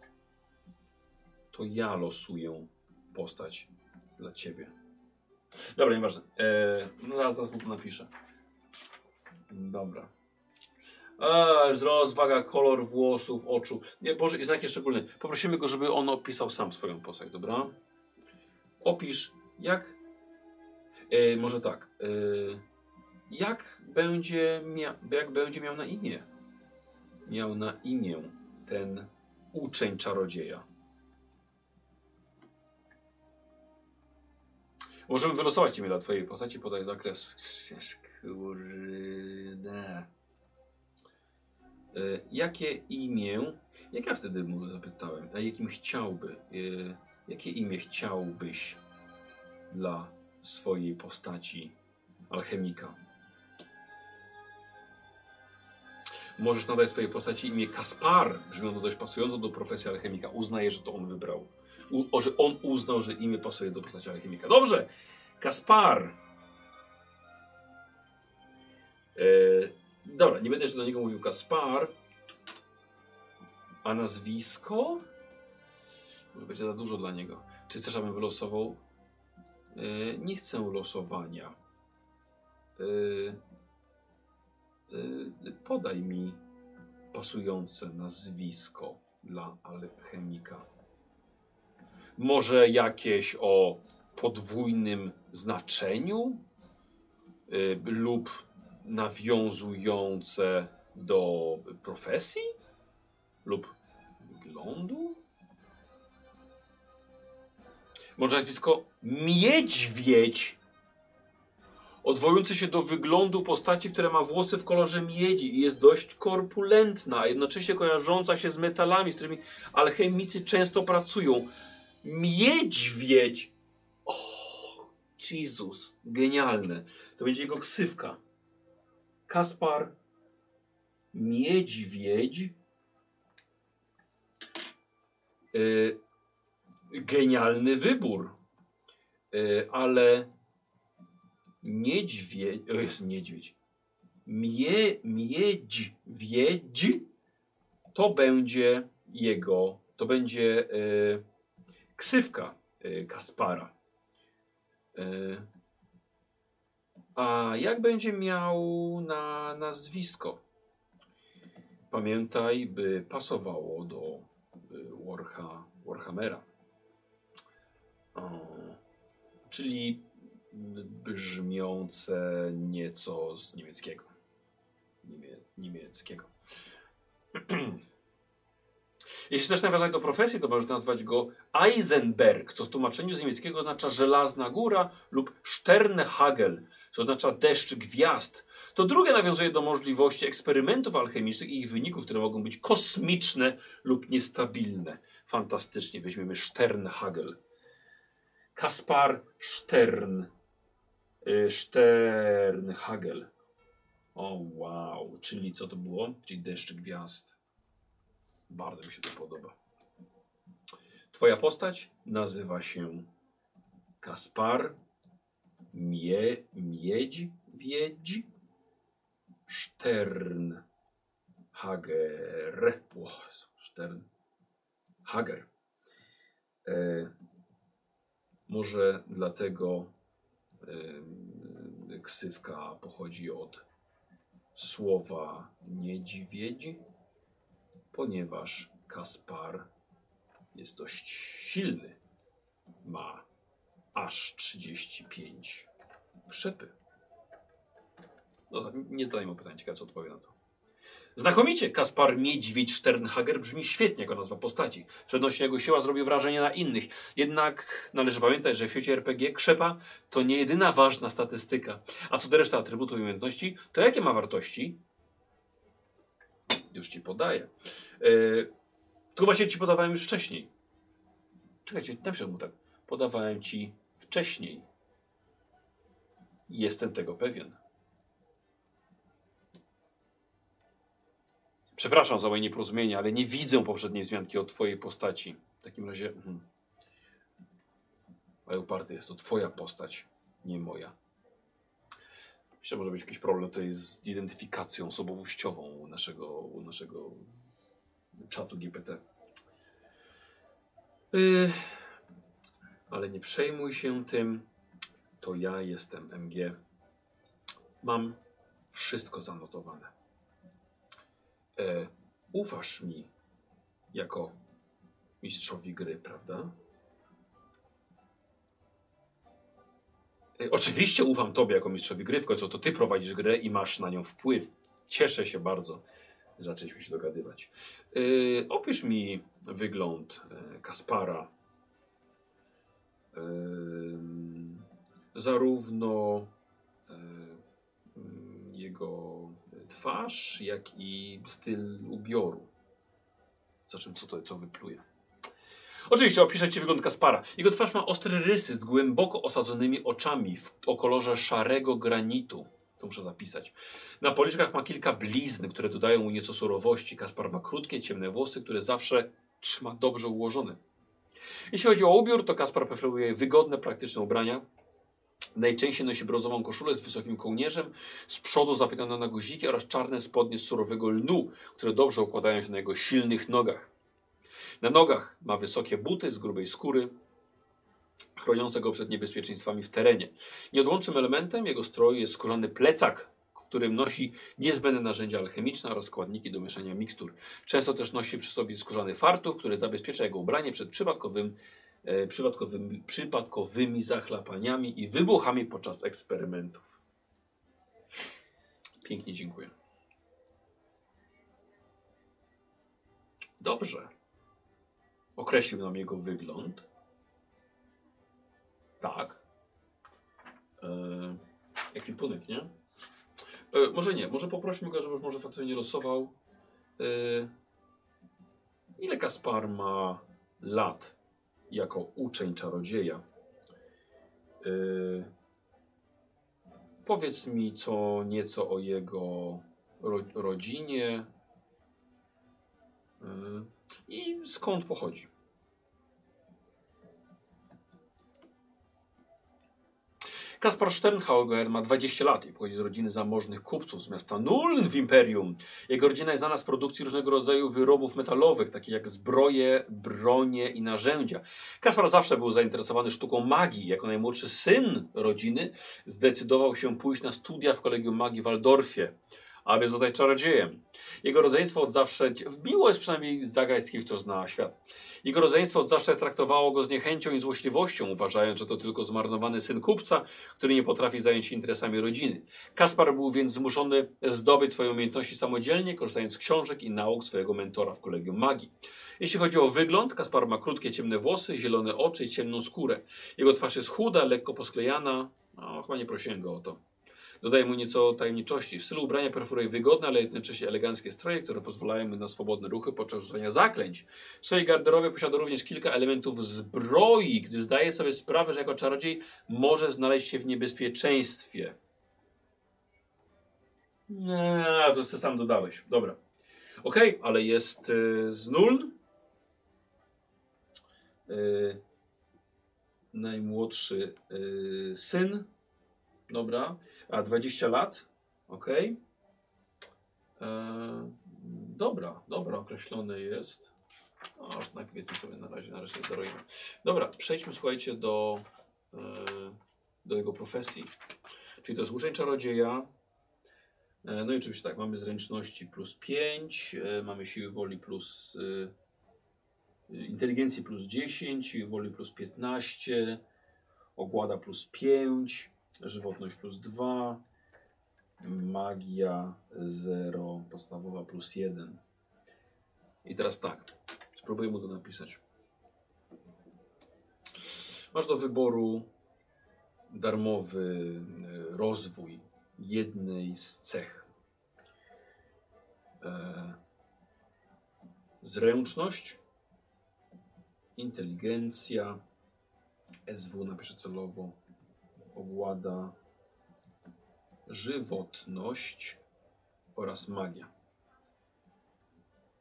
To ja losuję postać dla ciebie. Dobra, nieważne. Eee, no zaraz, zaraz mu to napiszę. Dobra. Eee, wzrost, waga, kolor włosów, oczu. Nie, Boże, i znaki szczególne. Poprosimy go, żeby on opisał sam swoją postać, dobra? Opisz, jak... E, może tak. E, jak będzie, mia... jak będzie miał na imię? Miał na imię ten uczeń czarodzieja. Możemy wylosować imię dla twojej postaci, podaj zakres. Kurde. E, jakie imię, jak ja wtedy mu zapytałem, a jakim chciałby, e, jakie imię chciałbyś dla swojej postaci alchemika? Możesz nadać swojej postaci imię Kaspar, brzmi ono dość pasująco do profesji alchemika. Uznaje, że to on wybrał. U, że on uznał, że imię pasuje do postaci alchemika. Dobrze, Kaspar. E, dobra, nie będę jeszcze do niego mówił Kaspar. A nazwisko? Może będzie za dużo dla niego. Czy chcesz, abym wylosował? E, nie chcę losowania. E, e, podaj mi pasujące nazwisko dla alchemika. Może jakieś o podwójnym znaczeniu lub nawiązujące do profesji lub wyglądu. Może nazwisko Miedźwiedź, odwołujący się do wyglądu postaci, która ma włosy w kolorze miedzi i jest dość korpulentna, a jednocześnie kojarząca się z metalami, z którymi alchemicy często pracują. Miedźwiedź o, Jezus, genialne. To będzie jego ksywka. Kaspar Miedźwiedź. Yy, genialny wybór. Yy, ale niedźwiedź, o jest niedźwiedź. Mie, miedźwiedź to będzie jego, to będzie yy, ksywka yy, Kaspara. A jak będzie miał na nazwisko? Pamiętaj, by pasowało do y, Warha, Warhammera. O, czyli brzmiące nieco z niemieckiego. Niemie, niemieckiego. (clears throat) Jeśli chcesz nawiązać do profesji, to możesz nazwać go Eisenberg, co w tłumaczeniu z niemieckiego oznacza żelazna góra lub Sternhagel, co oznacza deszcz gwiazd. To drugie nawiązuje do możliwości eksperymentów alchemicznych i ich wyników, które mogą być kosmiczne lub niestabilne. Fantastycznie, weźmiemy Sternhagel. Kaspar Stern. Y, Sternhagel. O wow, czyli co to było? Czyli deszcz gwiazd. Bardzo mi się to podoba. Twoja postać nazywa się Kaspar Mie, Miedź, Wiedź, Stern, Hager. O, Stern, Hager. E, może dlatego e, ksywka pochodzi od słowa niedźwiedź, ponieważ Kaspar jest dość silny. Ma aż 35 krzepy. No, nie zadajmy pytań, ciekawe co odpowie na to. Znakomicie Kaspar Miedźwiedź Sternhager brzmi świetnie jako nazwa postaci. Przenośnie jego siła zrobi wrażenie na innych. Jednak należy pamiętać, że w świecie RPG krzepa to nie jedyna ważna statystyka. A co do reszty atrybutów i umiejętności, to jakie ma wartości? Już ci podaję. Yy, tu właśnie ci podawałem już wcześniej. Czekajcie, napiszę mu tak. Podawałem ci wcześniej. Jestem tego pewien. Przepraszam za moje nieporozumienie, ale nie widzę poprzedniej wzmianki o twojej postaci. W takim razie... Hmm. Ale uparty jest to twoja postać, nie moja. Myślę, że może być jakiś problem tutaj z identyfikacją osobowościową naszego, naszego czatu GPT. Yy, ale nie przejmuj się tym. To ja jestem MG. Mam wszystko zanotowane. E, ufasz mi jako mistrzowi gry, prawda? Oczywiście ufam tobie jako mistrzowi gry, w końcu to ty prowadzisz grę i masz na nią wpływ. Cieszę się bardzo, Zaczęliśmy się dogadywać. Yy, opisz mi wygląd e, Kaspara. Yy, zarówno yy, jego twarz, jak i styl ubioru. Za czym co to co wypluje? Oczywiście opiszę Ci wygląd Kaspara. Jego twarz ma ostre rysy z głęboko osadzonymi oczami w, o kolorze szarego granitu. To muszę zapisać. Na policzkach ma kilka blizn, które dodają mu nieco surowości. Kaspar ma krótkie, ciemne włosy, które zawsze trzyma dobrze ułożone. Jeśli chodzi o ubiór, to Kaspar preferuje wygodne, praktyczne ubrania. Najczęściej nosi brązową koszulę z wysokim kołnierzem, z przodu zapiętane na guziki oraz czarne spodnie z surowego lnu, które dobrze układają się na jego silnych nogach. Na nogach ma wysokie buty z grubej skóry, chroniące go przed niebezpieczeństwami w terenie. Nieodłącznym elementem jego stroju jest skórzany plecak, którym nosi niezbędne narzędzia alchemiczne oraz składniki do mieszania mikstur. Często też nosi przy sobie skórzany fartuch, który zabezpiecza jego ubranie przed przypadkowym, e, przypadkowymi zachlapaniami i wybuchami podczas eksperymentów. Pięknie dziękuję. Dobrze. Określił nam jego wygląd. Tak. E, ekwipunek, nie? E, może nie, może poprośmy go, żeby może faktycznie nie losował. E, ile Kaspar ma lat jako uczeń czarodzieja? E, powiedz mi co nieco o jego ro, rodzinie i skąd pochodzi. Kaspar Sternhauer ma 20 lat i pochodzi z rodziny zamożnych kupców z miasta Nuln w Imperium. Jego rodzina jest znana z produkcji różnego rodzaju wyrobów metalowych, takich jak zbroje, bronie i narzędzia. Kaspar zawsze był zainteresowany sztuką magii. Jako najmłodszy syn rodziny zdecydował się pójść na studia w Kolegium Magii w Waldorfie aby zostać czarodziejem. Jego rodzeństwo od zawsze, miło jest przynajmniej zagrać z kimś, kto zna świat. Jego rodzeństwo od zawsze traktowało go z niechęcią i złośliwością, uważając, że to tylko zmarnowany syn kupca, który nie potrafi zająć się interesami rodziny. Kaspar był więc zmuszony zdobyć swoje umiejętności samodzielnie, korzystając z książek i nauk swojego mentora w Kolegium Magii. Jeśli chodzi o wygląd, Kaspar ma krótkie, ciemne włosy, zielone oczy i ciemną skórę. Jego twarz jest chuda, lekko posklejana. No, chyba nie prosiłem go o to. Dodaje mu nieco tajemniczości. W stylu ubrania preferuje wygodne, ale jednocześnie eleganckie stroje, które pozwalają mu na swobodne ruchy podczas rzucania zaklęć. W swojej garderobie posiada również kilka elementów zbroi, gdyż zdaje sobie sprawę, że jako czarodziej może znaleźć się w niebezpieczeństwie. Nie, to sam dodałeś. Dobra. Ok, ale jest y, z nul. Y, najmłodszy y, syn. Dobra. A 20 lat? Ok. Eee, dobra, dobra, określone jest. No, aż najpierw sobie na razie, na resztę zdarujemy. Dobra, przejdźmy słuchajcie do, e, do jego profesji. Czyli to jest uczeń czarodzieja. E, no i oczywiście tak, mamy zręczności plus 5, e, mamy siły woli plus e, inteligencji plus 10, siły woli plus 15, ogłada plus 5, żywotność plus 2, magia 0, podstawowa plus 1. I teraz tak, spróbuję mu to napisać. Masz do wyboru darmowy e, rozwój jednej z cech. E, zręczność, inteligencja, SW napiszę celowo, ogłada, żywotność oraz magia.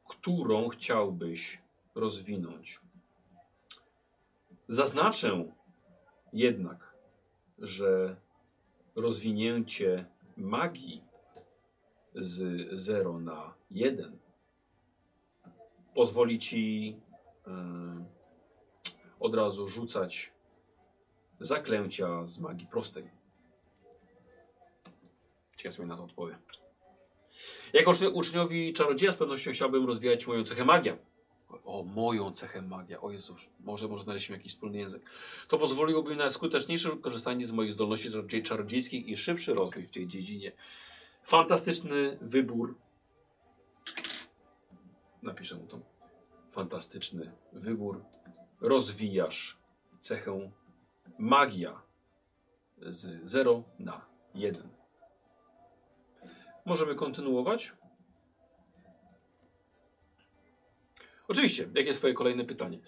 Którą chciałbyś rozwinąć? Zaznaczę jednak, że rozwinięcie magii z 0 na 1 pozwoli ci yy, od razu rzucać zaklęcia z magii prostej. Ciekawe sobie na to odpowiem. Jako uczniowi czarodzieja z pewnością chciałbym rozwijać moją cechę magia. O, moją cechę magia. O Jezus, może, może znaleźliśmy jakiś wspólny język. To pozwoliłoby mi na skuteczniejsze korzystanie z moich zdolności czarodziejskich i szybszy rozwój w tej dziedzinie. Fantastyczny wybór. napiszę mu to. Fantastyczny wybór. Rozwijasz cechę magia z 0 na 1. Możemy kontynuować? Oczywiście, jakie jest kolejne pytanie?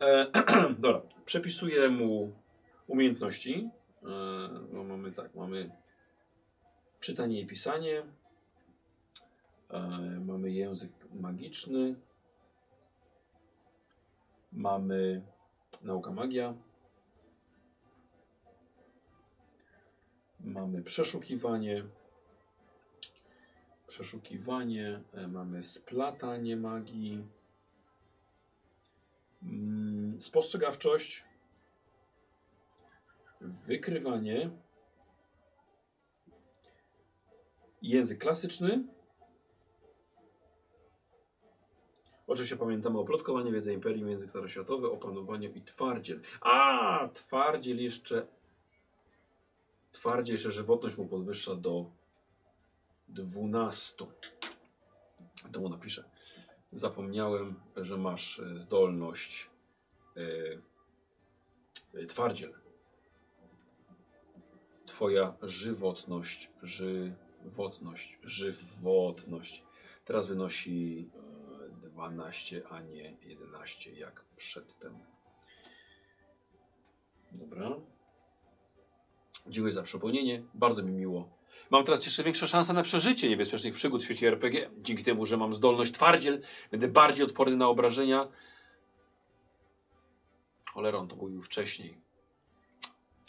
E, (clears throat) dobra, przepisuję mu umiejętności. E, no mamy tak, mamy czytanie i pisanie. E, mamy język magiczny. Mamy nauka magia. Mamy przeszukiwanie. Przeszukiwanie. E, mamy splatanie magii. Mm, Spostrzegawczość. Wykrywanie. Język klasyczny. Oczywiście pamiętamy o plotkowaniu wiedzy imperium, język staroświatowy, opanowaniu i twardziel. A, twardziel jeszcze. Twardziel jeszcze żywotność mu podwyższa do 12. To mu napiszę. Zapomniałem, że masz e, zdolność e, twardziel. Twoja żywotność, żywotność, żywotność teraz wynosi e, 12, a nie 11 jak przedtem. Dobra. Dziękuję za przypomnienie. Bardzo mi miło. Mam teraz jeszcze większe szanse na przeżycie niebezpiecznych przygód w świecie RPG. Dzięki temu, że mam zdolność twardziel, będę bardziej odporny na obrażenia. Oleron to mówił wcześniej.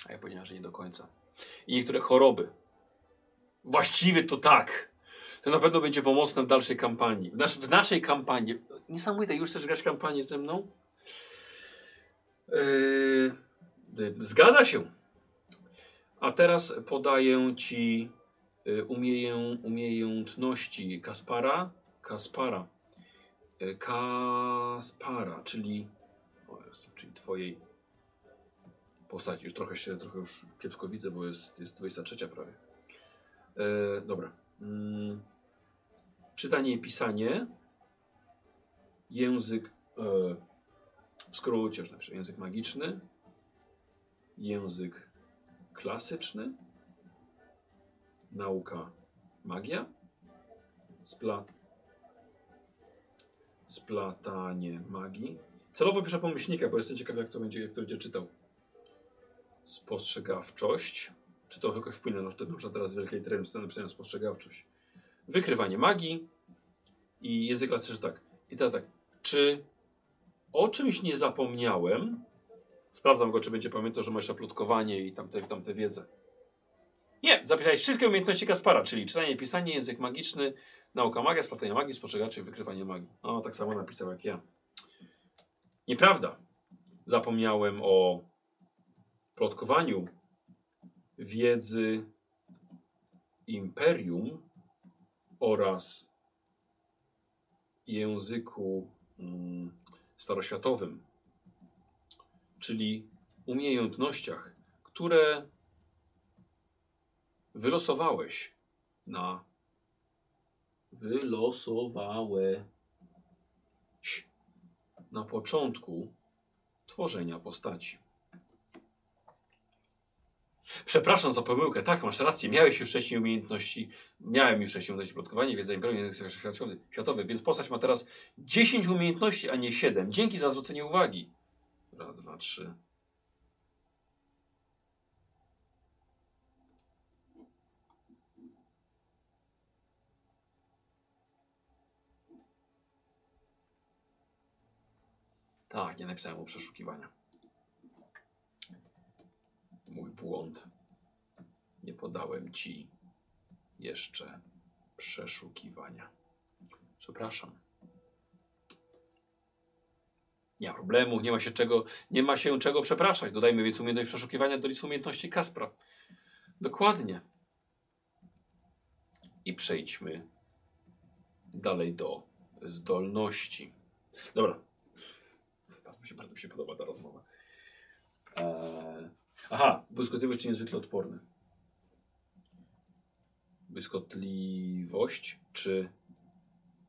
A ja powiedziałem, że nie do końca. I niektóre choroby. Właściwie to tak. To na pewno będzie pomocne w dalszej kampanii. W, nasz, w naszej kampanii. Niesamowite, już chcesz grać kampanię ze mną? Yy, zgadza się. A teraz podaję ci y, umieję, umiejętności Kaspara. Kaspara. Y, Kaspara, czyli, o jest, czyli twojej postaci. Już trochę się, trochę już kiepsko widzę, bo jest, jest 23 prawie. E, dobra. Mm. Czytanie i pisanie. Język, e, w skrócie napiszę, język magiczny. Język klasyczny, nauka magia, spla, splatanie magii. Celowo piszę pomyślnika, bo jestem ciekaw, jak to będzie, jak to będzie czytał. Spostrzegawczość. Czy to jakoś wpłynie na to, przykład teraz w wielkiej literem jest napisane spostrzegawczość. Wykrywanie magii i język klasyczny tak. I teraz tak. Czy o czymś nie zapomniałem, Sprawdzam go, czy będzie pamiętał, że ma jeszcze plotkowanie i tamte, tamte wiedzę. Nie, zapisałeś wszystkie umiejętności Kaspara, czyli czytanie, pisanie, język magiczny, nauka magia, splatanie magii, spostrzegawcze i wykrywanie magii. No, tak samo napisał jak ja. Nieprawda. Zapomniałem o plotkowaniu wiedzy imperium oraz języku mm, staroświatowym czyli umiejętnościach, które wylosowałeś na wylosowałeś na początku tworzenia postaci. Przepraszam za pomyłkę. Tak, masz rację. Miałeś już wcześniej umiejętności. Miałem już wcześniej umiejętności plotkowania, wiedza światowy, światowy, więc postać ma teraz 10 umiejętności, a nie 7. Dzięki za zwrócenie uwagi. Raz, dwa, trzy. Tak, nie napisałem o przeszukiwania. Mój błąd. Nie podałem ci jeszcze przeszukiwania. Przepraszam. Nie ma problemu, nie ma się czego, nie ma się czego przepraszać. Dodajmy więc umiejętność przeszukiwania do listy umiejętności Kaspra. Dokładnie. I przejdźmy dalej do zdolności. Dobra. Bardzo mi się, bardzo mi się podoba ta rozmowa. Eee, aha, błyskotliwość czy niezwykle odporny? Błyskotliwość czy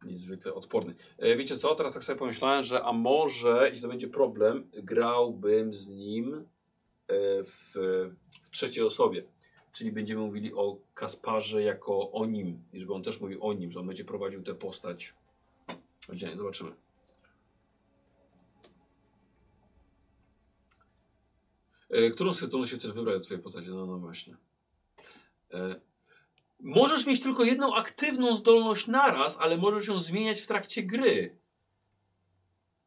niezwykle odporny. E, wiecie co, teraz tak sobie pomyślałem, że a może, jeśli to będzie problem, grałbym z nim e, w, w trzeciej osobie. Czyli będziemy mówili o Kasparze jako o nim, i żeby on też mówił o nim, że on będzie prowadził tę postać. Oddzielnie, zobaczymy. E, którą z się chcesz wybrać do swojej postaci? No, no właśnie. Możesz mieć tylko jedną aktywną zdolność naraz, ale możesz ją zmieniać w trakcie gry.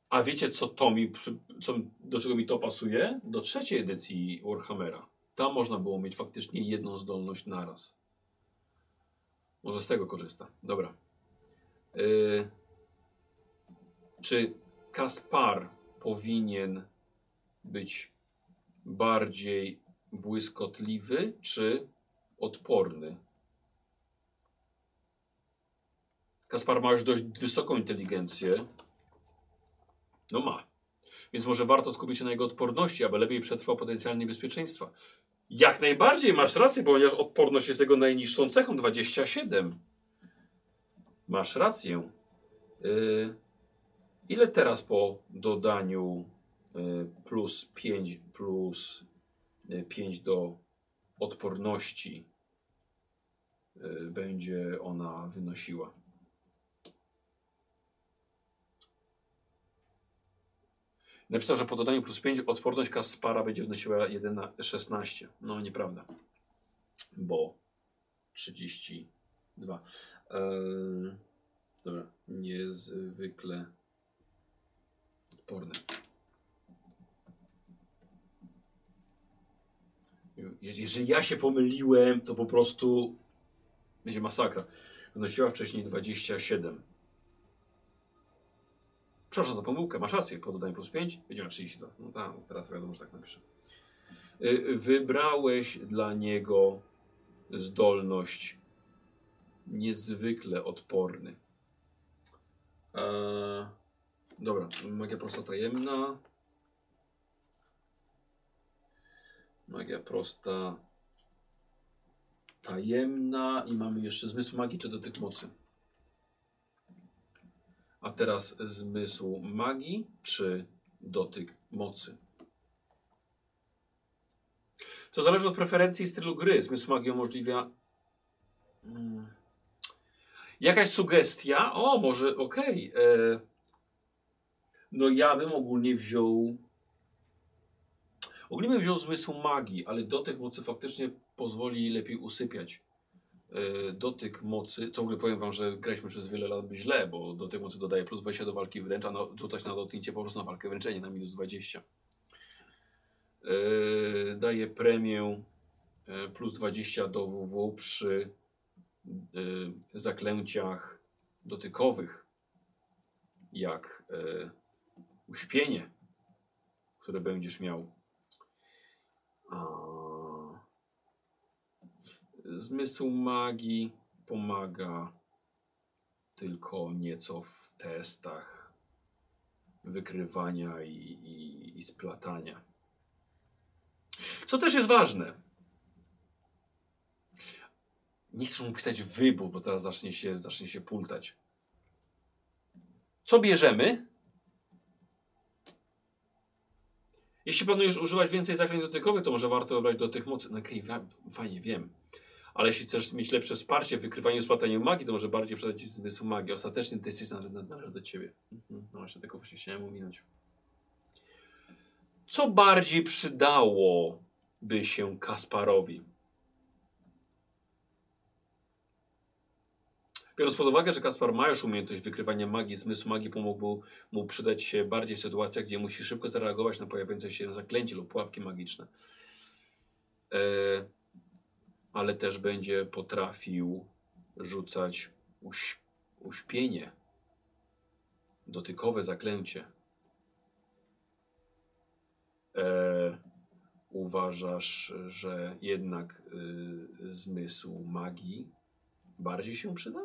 A wiecie, co to mi, co, do czego mi to pasuje? Do trzeciej edycji Warhammera. Tam można było mieć faktycznie jedną zdolność naraz. Może z tego korzysta. Dobra. Yy, czy Kaspar powinien być bardziej błyskotliwy, czy odporny? Kaspar ma już dość wysoką inteligencję. No ma. Więc może warto skupić się na jego odporności, aby lepiej przetrwał potencjalne niebezpieczeństwa. Jak najbardziej masz rację, ponieważ odporność jest jego najniższą cechą 27. Masz rację. Yy, ile teraz po dodaniu yy, plus 5 plus yy, 5 do odporności yy, będzie ona wynosiła? Napisał, że po dodaniu plus 5 odporność Kaspara będzie wynosiła 1 na 16. No nieprawda. Bo 32. Eee, dobra, niezwykle odporny. Je- Jeżeli ja się pomyliłem, to po prostu będzie masakra. Wynosiła wcześniej 27. Przepraszam za pomyłkę, masz rację, po dodaniu plus 5 będzie miał 32. No tak, teraz wiadomo, że tak napiszę. Y, Wybrałeś dla niego zdolność niezwykle odporny. Eee, dobra, magia prosta tajemna. Magia prosta tajemna i mamy jeszcze zmysł magii czy dotyk mocy. A teraz zmysł magii czy dotyk mocy? To zależy od preferencji i stylu gry. Zmysł magii umożliwia. Mm. Jakaś sugestia? O, może okej. e, No ja bym ogólnie wziął. Ogólnie bym wziął zmysł magii, ale dotyk mocy faktycznie pozwoli lepiej usypiać. E, dotyk mocy, ogóle powiem wam, że graliśmy przez wiele lat źle, bo dotyk mocy dodaje plus 20 do walki wręcz, a no, rzucać na dotknięcie po prostu na walkę wręczenie na minus 20. E, daje premię e, plus 20 do WW przy e, zaklęciach dotykowych, jak e, uśpienie, które będziesz miał. Zmysł magii pomaga tylko nieco w testach wykrywania i, i, i splatania. Co też jest ważne. Nie chcę mu pisać wybór, bo teraz zacznie się, zacznie się pultać. Co bierzemy? Jeśli planujesz używać więcej zaklęć dotykowych, to może warto wybrać do tych mocy. No okej, okay, fajnie, wiem. Ale jeśli chcesz mieć lepsze wsparcie w wykrywaniu splataniu magii, to może bardziej przydać ci zmysł magii. Ostatecznie decyzja należy, należy do ciebie. Mhm. No właśnie, tego właśnie chciałem ominąć. Co bardziej przydałoby się Kasparowi? Biorąc pod uwagę, że Kaspar ma już umiejętność wykrywania magii, zmysł magii pomógł mu przydać się bardziej w sytuacjach, gdzie musi szybko zareagować na pojawiające się zaklęcie lub pułapki magiczne. E, ale też będzie potrafił rzucać uś, uśpienie, dotykowe zaklęcie. E, uważasz, że jednak y, zmysł magii bardziej się przyda?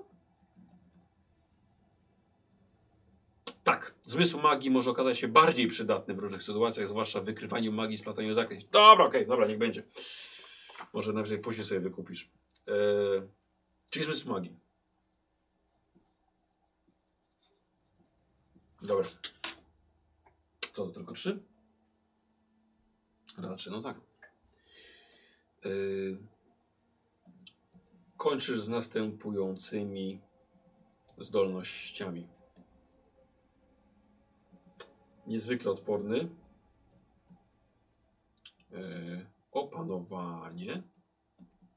Tak, zmysł magii może okazać się bardziej przydatny w różnych sytuacjach, zwłaszcza w wykrywaniu magii, splataniu zaklęć. Dobra, okej, dobra, niech będzie. Może najwyżej później sobie wykupisz. Eee, czyli zmysł magii. Dobra. Co to tylko trzy? Raczej, no tak. Yy, kończysz z następującymi zdolnościami. Niezwykle odporny. Yy, opanowanie.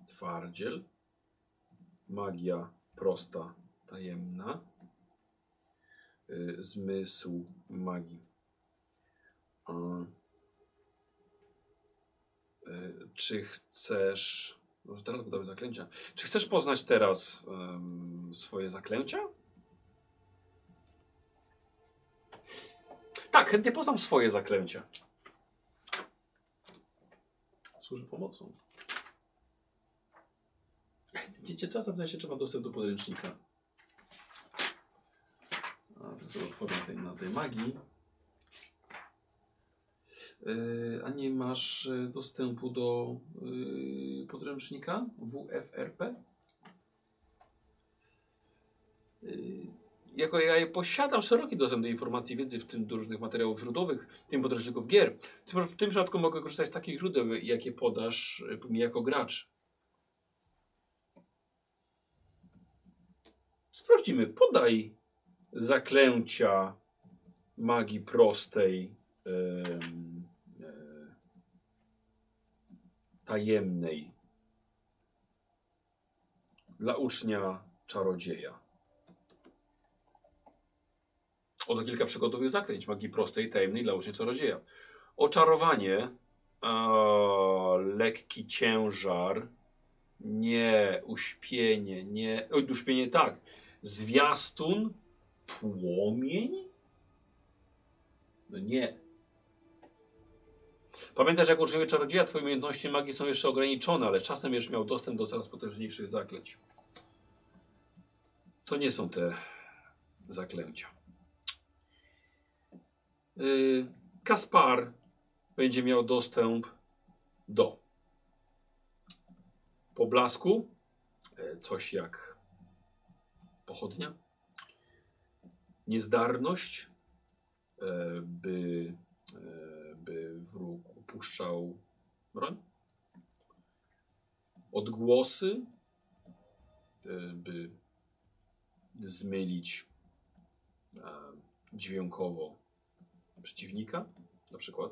Twardziel. Magia prosta, tajemna. Yy, zmysł magii. Yy, czy chcesz. Może teraz gotowe zaklęcia. Czy chcesz poznać teraz em, swoje zaklęcia? Tak, chętnie poznam swoje zaklęcia. Służy pomocą. Wiecie co? Zapytam się, mam dostęp do podręcznika. A, to sobie otworzę tej, na tej magii. Yy, a nie masz y, dostępu do yy, podręcznika WFRP? Yy, jako ja posiadam szeroki dostęp do informacji, wiedzy, w tym do różnych materiałów źródłowych, w tym podręczników gier. W tym, przypadku mogę korzystać z takich źródeł, jakie podasz mi jako gracz. Sprawdzimy. Podaj zaklęcia magii prostej, e, tajemnej dla ucznia czarodzieja. Oto kilka przykładowych zaklęć magii prostej, tajemnej dla ucznia czarodzieja. Oczarowanie, lekki ciężar, nie, uśpienie, nie, uśpienie tak, zwiastun, płomień? No nie. Pamiętasz, jak uczniowie czarodzieja, twoje umiejętności magii są jeszcze ograniczone, ale czasem będziesz miał dostęp do coraz potężniejszych zaklęć. To nie są te zaklęcia. Yy, Kaspar będzie miał dostęp do. Poblasku, e, coś jak pochodnia, niezdarność, e, by, e, by wróg upuszczał broń, odgłosy, by zmylić dźwiękowo przeciwnika, na przykład.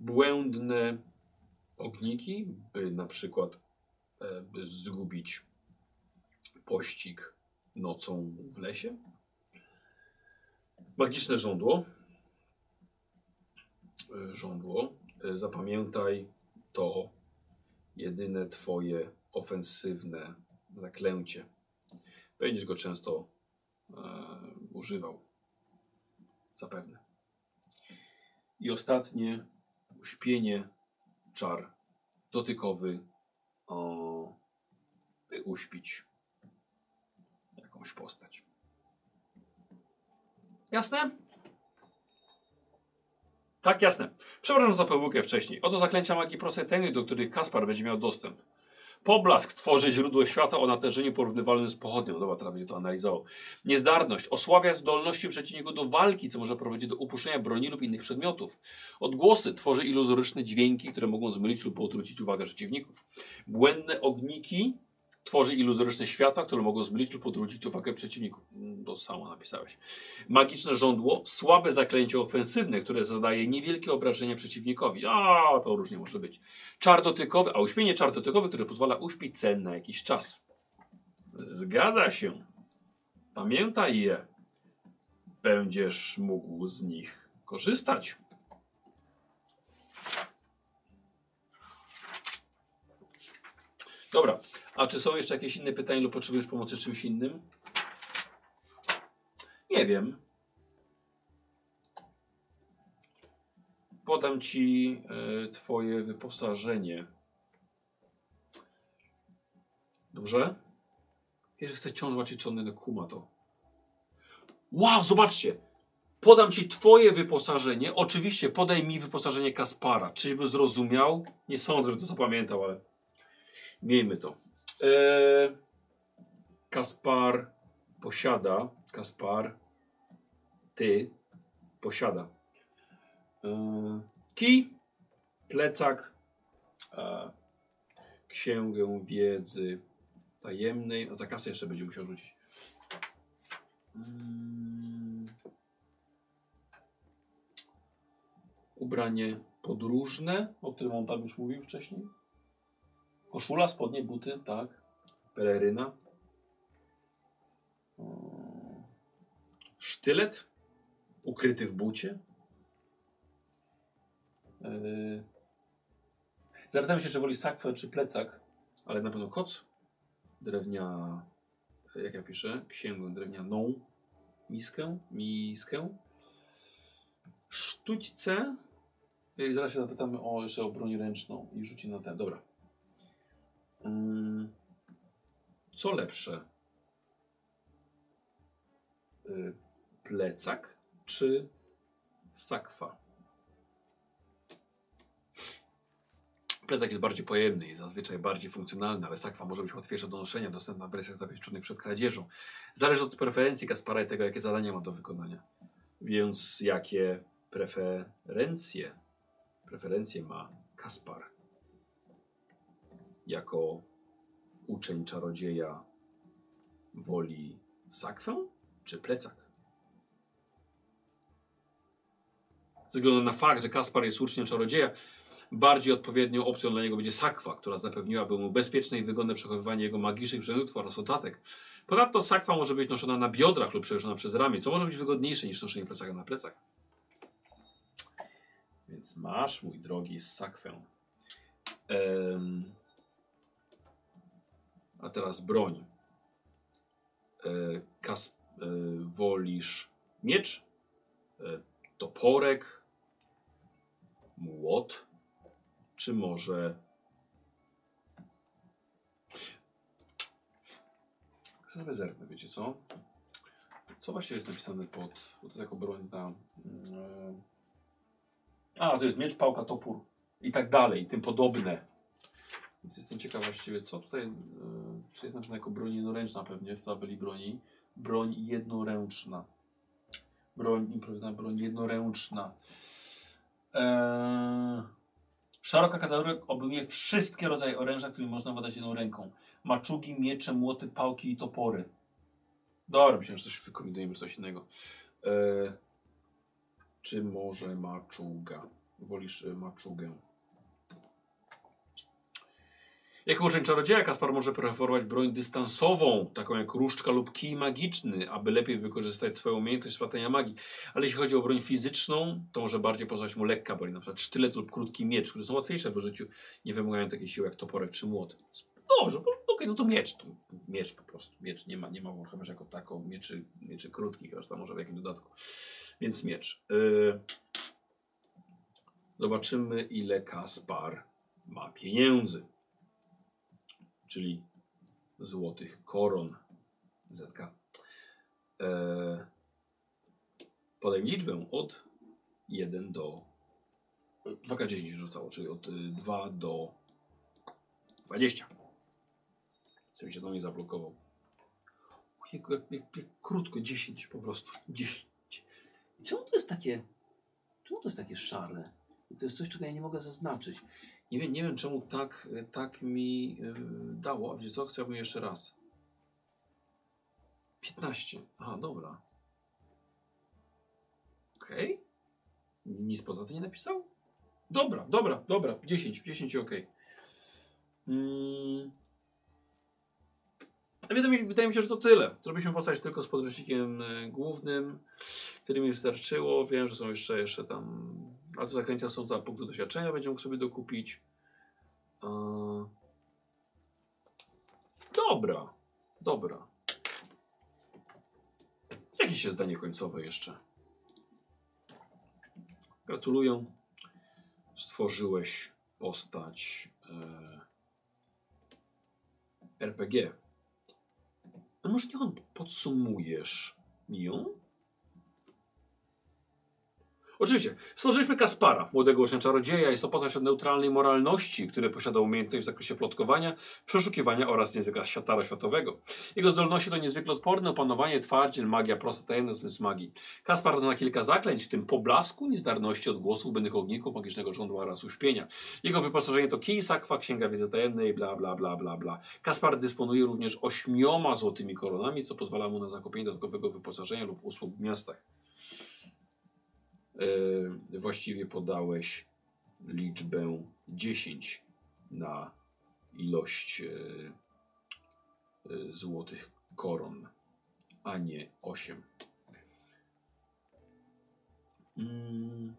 Błędne ogniki, by na przykład e, by zgubić pościg nocą w lesie. Magiczne żądło. E, Żądło. E, Zapamiętaj to jedyne twoje ofensywne zaklęcie. Będziesz go często e, używał. Zapewne. I ostatnie uśpienie, czar dotykowy, o, by uśpić jakąś postać. Jasne? Tak, jasne. Przepraszam za pomyłkę wcześniej. Oto zaklęcia magii prostej tajnej, do których Kaspar będzie miał dostęp. Poblask tworzy źródło światła o natężeniu porównywalnym z pochodnią. Dobra, teraz będzie to analizował. Niezdarność osłabia zdolności przeciwników do walki, co może prowadzić do upuszczenia broni lub innych przedmiotów. Odgłosy tworzy iluzoryczne dźwięki, które mogą zmylić lub odwrócić uwagę przeciwników. Błędne ogniki tworzy iluzoryczne światła, które mogą zmylić lub odwrócić uwagę przeciwników. Mm, To samo napisałeś. Magiczne żądło, słabe zaklęcie ofensywne, które zadaje niewielkie obrażenia przeciwnikowi. A, to różnie może być. Czar dotykowy, a uśpienie czar dotykowy, który pozwala uśpić cel na jakiś czas. Zgadza się. Pamiętaj je. Będziesz mógł z nich korzystać. Dobra, a czy są jeszcze jakieś inne pytania lub potrzebujesz pomocy z czymś innym? Nie wiem. Podam ci e, twoje wyposażenie. Dobrze? Jeżeli chce ciążła czy czony na kuma to. Wow, zobaczcie! Podam ci twoje wyposażenie. Oczywiście podaj mi wyposażenie Kaspara. Czyżby zrozumiał? Nie sądzę, żeby to zapamiętał, ale miejmy to. Eee, Kaspar posiada. Kaspar ty posiada. E, kij, plecak, e, księgę wiedzy tajemnej. A za kasę jeszcze będzie musiał rzucić. Mm. Ubranie podróżne, o którym on tam już mówił wcześniej. Koszula, spodnie, buty, tak. Peleryna. Sztylet ukryty w bucie. Yy. Zapytałem się, czy woli sakwę, czy plecak, ale na pewno koc. Drewnia, jak ja piszę, księgę drewnianą, miskę, miskę. Sztućce. I zaraz się zapytamy o, jeszcze o broń ręczną i rzuci na ten. Dobra. Mm. Co lepsze? Y, plecak czy sakwa? Plecak jest bardziej pojemny i zazwyczaj bardziej funkcjonalny, ale sakwa może być łatwiejsza do noszenia, dostępna w wersjach zabezpieczonych przed kradzieżą. Zależy od preferencji Kaspara i tego, jakie zadania ma do wykonania. Więc jakie preferencje, preferencje ma Kaspar jako uczeń czarodzieja woli sakwę czy plecak? Ze względu na fakt, że Kaspar jest uczniem czarodzieja, bardziej odpowiednią opcją dla niego będzie sakwa, która zapewniłaby mu bezpieczne i wygodne przechowywanie jego magicznych przedmiotów oraz notatek. Ponadto sakwa może być noszona na biodrach lub przewieszona przez ramię, co może być wygodniejsze niż noszenie plecaka na plecach. Więc masz, mój drogi, sakwę. A teraz broń. E, kas, e, wolisz miecz, e, toporek, młot, czy może. Chcę sobie zerknę, wiecie co? Co właściwie jest napisane pod. Bo to jest jako broń na. mm, A, to jest miecz, pałka, topór i tak dalej, tym podobne. Więc jestem ciekaw właściwie, co tutaj. Yy, czy jest napisane jako broń jednoręczna pewnie w tabeli broni. Broń jednoręczna. Broń, improwizowana broń jednoręczna. Eee, szeroka kategoria obejmuje wszystkie rodzaje oręża, którymi można władać jedną ręką. Maczugi, miecze, młoty, pałki i topory. Dobra, myślałem, że coś wykombinujemy, coś innego. Eee, czy może maczuga? Wolisz y, maczugę? Jako uczeń czarodzieja Kaspar może preferować broń dystansową, taką jak różdżka lub kij magiczny, aby lepiej wykorzystać swoją umiejętność spłatania magii. Ale jeśli chodzi o broń fizyczną, to może bardziej pozwać mu lekka broń, na przykład sztylet lub krótki miecz, które są łatwiejsze w użyciu, nie wymagają takiej siły jak toporek czy młot. Dobrze, bo- okej, no to miecz, to miecz po prostu, miecz, nie ma, nie ma chyba jako taką mieczy, mieczy krótkich, aż tam może w jakimś dodatku. Więc miecz. Yy, zobaczymy ile Kaspar ma pieniędzy czyli złotych koron ZK. E, podaj liczbę od 1 do 2K10 rzucało, czyli od y, 2 do 20. Żeby się znowu nie zablokował. Ojejku, jak, jak, jak krótko, 10 po prostu. (laughs) 10. Czemu to jest takie. Czemu to jest takie szare? To jest coś, czego ja nie mogę zaznaczyć. Nie wiem, nie wiem czemu tak, tak mi yy, dało. Wiecie co? Chciałbym jeszcze raz. 15. Aha, dobra. Okej. Nic poza tym nie napisał? Dobra, dobra, dobra. 10, 10 ok. Mm. Wydaje wydaje mi się, że to tyle. Zrobiliśmy postać tylko z podręcznikiem y, głównym, który mi wystarczyło. Wiem, że są jeszcze, jeszcze tam. Ale to zaklęcia są za punkty doświadczenia, będzie mógł sobie dokupić. E, Dobra, dobra. Jakieś jest zdanie końcowe jeszcze. Gratuluję. Stworzyłeś postać e, RPG. A może niech on podsumujesz ją? Oczywiście, stworzyliśmy Kaspara, młodego ucznia czarodzieja. Jest to postać o neutralnej moralności, który posiada umiejętność w zakresie plotkowania, przeszukiwania oraz języka światara światowego. Jego zdolności to niezwykle odporne opanowanie, twardziel, magia, prosta tajemny zmysł magii. Kaspar zna kilka zaklęć, w tym poblasku, niezdarności, odgłosów, bynnych ogników, magicznego żądła oraz uśpienia. Jego wyposażenie to kij, sakwa, księga wiedzy tajemnej, bla, bla, bla, bla, bla. Kaspar dysponuje również ośmioma złotymi koronami, co pozwala mu na zakupienie dodatkowego wyposażenia lub usług w miastach. E, właściwie podałeś liczbę 10 na ilość e, e, złotych koron, a nie 8. Mm.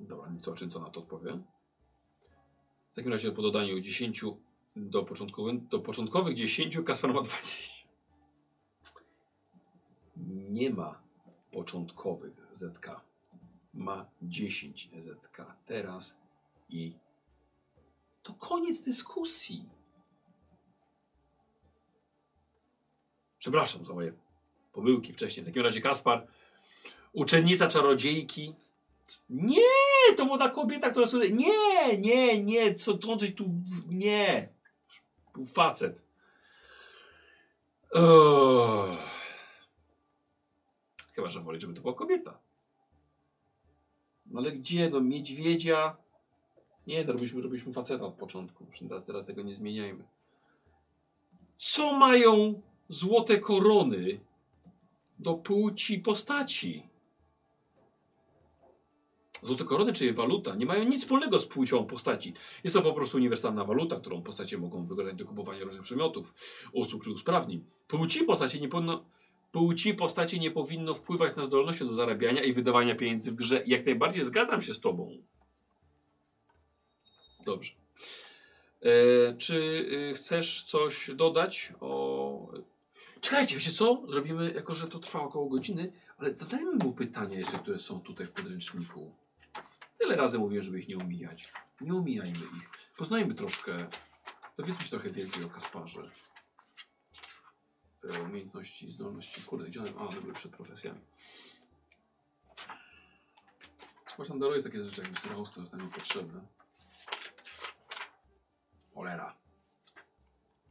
Dobra, co, czym co na to odpowiem? W takim razie po dodaniu 10 do, początkowych, do początkowych 10 Kaspar ma 20. Nie ma początkowych ZK. Ma 10 ZK teraz i to koniec dyskusji. Przepraszam za moje pomyłki wcześniej. W takim razie Kaspar, uczennica czarodziejki. Nie, to młoda kobieta, która. Nie, nie, nie, co trącić tu. Nie. Facet. Uff. Chyba, że woli, żeby to była kobieta. No ale gdzie? No niedźwiedzia. Nie, no robiliśmy, robiliśmy faceta od początku. Teraz, teraz tego nie zmieniajmy. Co mają złote korony do płci postaci? Złote korony, czyli waluta, nie mają nic wspólnego z płcią postaci. Jest to po prostu uniwersalna waluta, którą postacie mogą wykorzystać do kupowania różnych przedmiotów, usług czy usprawnień. Płci postaci nie powinno, płci postaci nie powinno wpływać na zdolności do zarabiania i wydawania pieniędzy w grze. Jak najbardziej zgadzam się z tobą. Dobrze. E, czy e, chcesz coś dodać o... Czekajcie, wiecie co? Zrobimy, jako że to trwa około godziny, ale zadajmy mu pytania jeszcze, które są tutaj w podręczniku. Tyle razy mówiłem, żeby ich nie omijać. Nie omijajmy ich. Poznajmy troszkę, dowiedzmy się trochę więcej o Kasparze. E, umiejętności, zdolności. Kurde, gdzie one? A, były przed profesjami. Właśnie daruje takie rzeczy jak wzrost, to jest nam niepotrzebne. Cholera.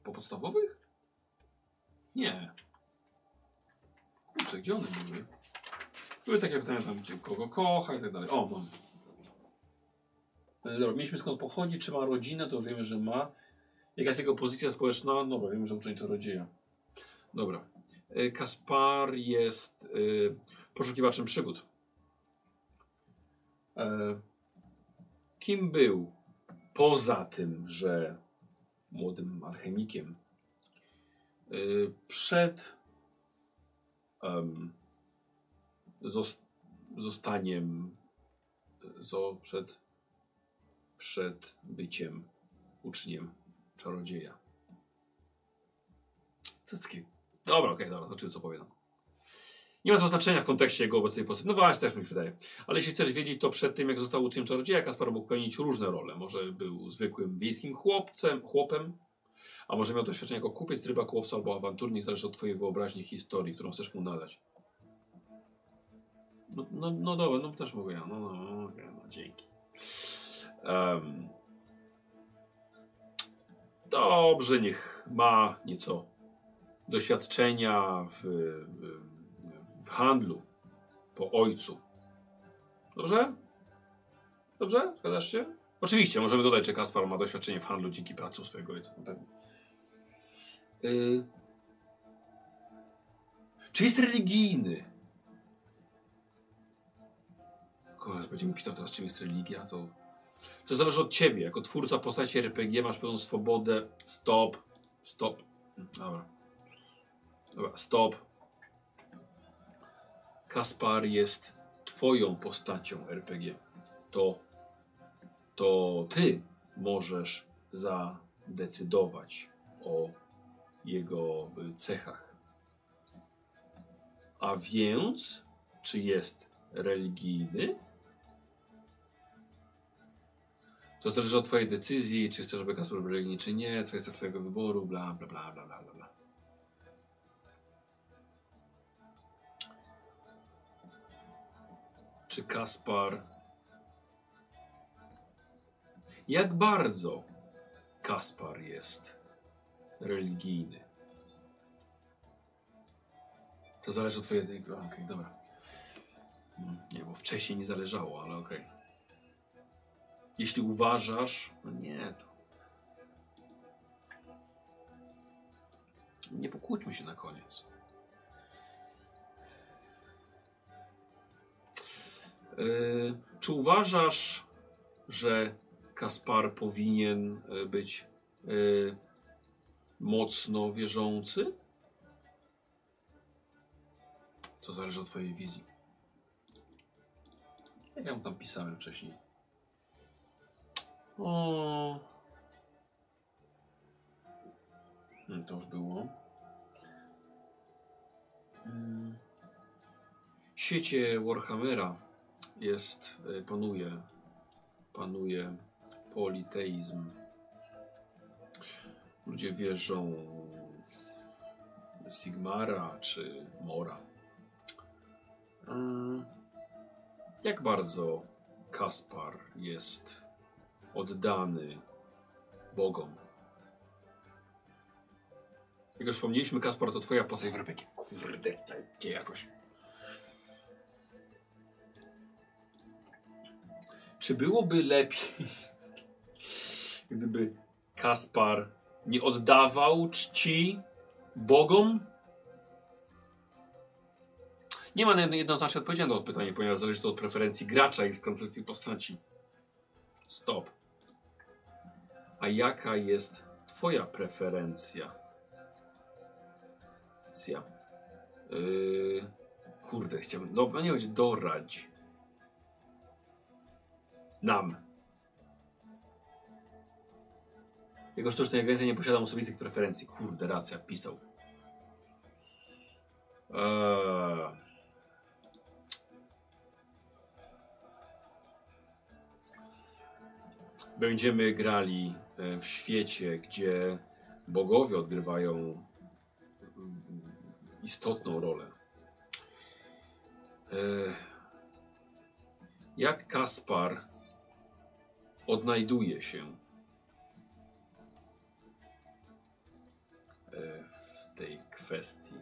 Po podstawowych? Nie. Kurczę, gdzie one były? Były takie pytania tam, gdzie kogo kocha i tak dalej. O, mam. Dobra, mieliśmy skąd pochodzi, czy ma rodzinę, to już wiemy, że ma. Jaka jest jego pozycja społeczna? Dobra, wiemy, że uczeń czarodzieja. Dobra. E, Kaspar jest y, poszukiwaczem przygód. E, kim był poza tym, że młodym alchemikiem y, przed zos- zostaniem zo, przed, przed byciem uczniem czarodzieja. To jest takie... Dobra, okej, dobra, zobaczymy co powiedzą. Nie ma to znaczenia w kontekście jego obecnej pozycji. No właśnie, też mi się wydaje. Ale jeśli chcesz wiedzieć, to przed tym, jak został uczniem czarodzieja, Kaspar mógł pełnić różne role. Może był zwykłym wiejskim chłopcem, chłopem, a może miał doświadczenie jako kupiec, rybak, łowca albo awanturnik, zależy od twojej wyobraźni historii, którą chcesz mu nadać. No, no, no dobra, no też mogę ja. No, no, no, no dzięki. Em, dobrze, niech ma nieco doświadczenia w, w, handlu po ojcu. Dobrze? Dobrze? Zgadzasz się? Oczywiście, możemy dodać, że Kaspar ma doświadczenie w handlu dzięki pracy swojego ojca. na pewno. Y... Czy jest religijny? Kochani, będziemy pisał teraz, czym jest religia, to... To zależy od ciebie. Jako twórca postaci RPG masz pełną swobodę. Stop. Stop. Dobra. Dobra, stop. Kaspar jest twoją postacią RPG. To, to ty możesz zadecydować o jego cechach. A więc, czy jest religijny? To zależy od twojej decyzji, czy chcesz, żeby Kaspar był religijny, czy nie, kwestia twojego wyboru, bla, bla, bla, bla, bla, bla. Czy Kaspar. Jak bardzo Kaspar jest religijny? To zależy od twojej... Okej, dobra. Mm, Nie, bo wcześniej nie zależało, ale okej. Jeśli uważasz... No nie, to... Nie pokłóćmy się na koniec. Czy uważasz, że Kaspar powinien e, być e, mocno wierzący? To zależy od Twojej wizji. Jak ja mu tam pisałem wcześniej? O. Hmm, to już było. Mm. W świecie Warhammera jest, y, panuje, panuje politeizm. Ludzie wierzą w Sigmara czy Mora. Mm. Jak bardzo Kaspar jest oddany Bogom? Jak już wspomnieliśmy, Kaspar to twoja postać w RPG. Kurde, gdzie jakoś. Czy byłoby lepiej, (laughs) gdyby Kaspar nie oddawał czci Bogom? Nie ma jednoznacznie odpowiedzi na to pytanie, ponieważ zależy to od preferencji gracza i koncepcji postaci. Stop. A jaka jest Twoja preferencja? Cja. Yy, kurde, chciałbym. No, nie będzie doradź. Nam. Jego sztuczny agent nie posiadam osobistych preferencji. Kurde, racja, pisał. Eee. Będziemy grali e, w świecie, gdzie bogowie odgrywają mm, istotną rolę. E, Jak Kaspar odnajduje się e, w tej kwestii?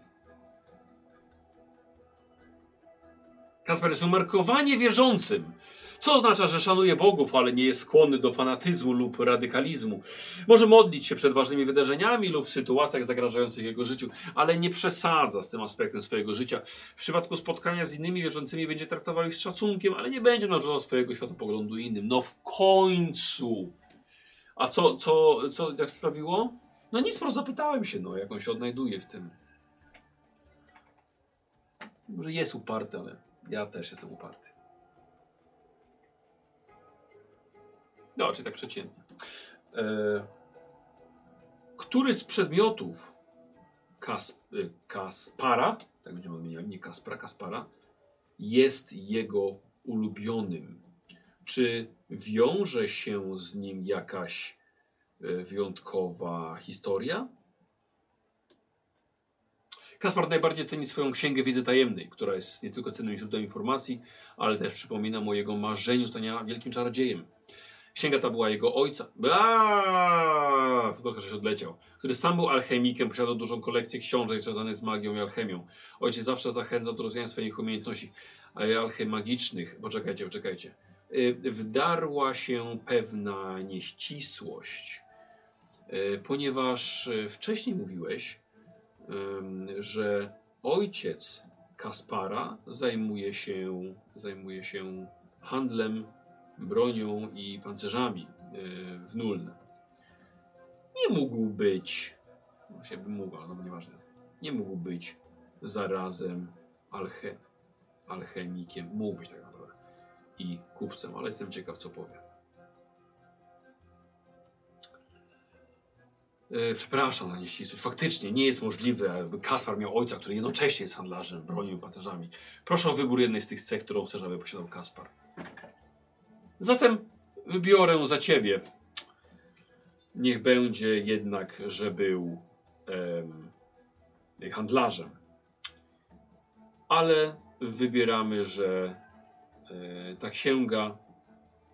Kaspar jest umarkowanie wierzącym. Co oznacza, że szanuje bogów, ale nie jest skłonny do fanatyzmu lub radykalizmu. Może modlić się przed ważnymi wydarzeniami lub w sytuacjach zagrażających jego życiu, ale nie przesadza z tym aspektem swojego życia. W przypadku spotkania z innymi wierzącymi będzie traktował ich z szacunkiem, ale nie będzie narzucał swojego światopoglądu innym. No w końcu! A co, co, co jak sprawiło? No nic, po zapytałem się, no, jak on się odnajduje w tym. Może jest uparty, ale ja też jestem uparty. No, czyli tak przeciętnie. E, który z przedmiotów y, Kaspara, tak będziemy odmieniali, nie Kaspra, Kaspara, jest jego ulubionym? Czy wiąże się z nim jakaś e, wyjątkowa historia? Kaspar najbardziej ceni swoją księgę wiedzy tajemnej, która jest nie tylko cennym źródłem informacji, ale też przypomina mu o jego marzeniu stania wielkim czarodziejem. Księga ta była jego ojca. Aaaa, to trochę odleciał. Który sam był alchemikiem, posiadał dużą kolekcję książek związanych z magią i alchemią. Ojciec zawsze zachęcał do rozwijania swoich umiejętności alchemagicznych. Poczekajcie, poczekajcie. Y, Wdarła się pewna nieścisłość, y, ponieważ y, wcześniej mówiłeś, że ojciec Kaspara zajmuje się, zajmuje się handlem bronią i pancerzami yy, w Nuln. Nie mógł być, właśnie by mógł, ale no nieważne, nie mógł być zarazem alche, alchemikiem, mógł być tak naprawdę i kupcem, ale jestem ciekaw co powie. E, przepraszam na nieścisłość. Faktycznie nie jest możliwe, aby Kaspar miał ojca, który jednocześnie jest handlarzem bronią i pancerzami. Proszę o wybór jednej z tych cech, którą chcesz, aby posiadał Kaspar. Zatem wybiorę za ciebie. Niech będzie jednak, że był em, handlarzem. Ale wybieramy, że e, ta księga,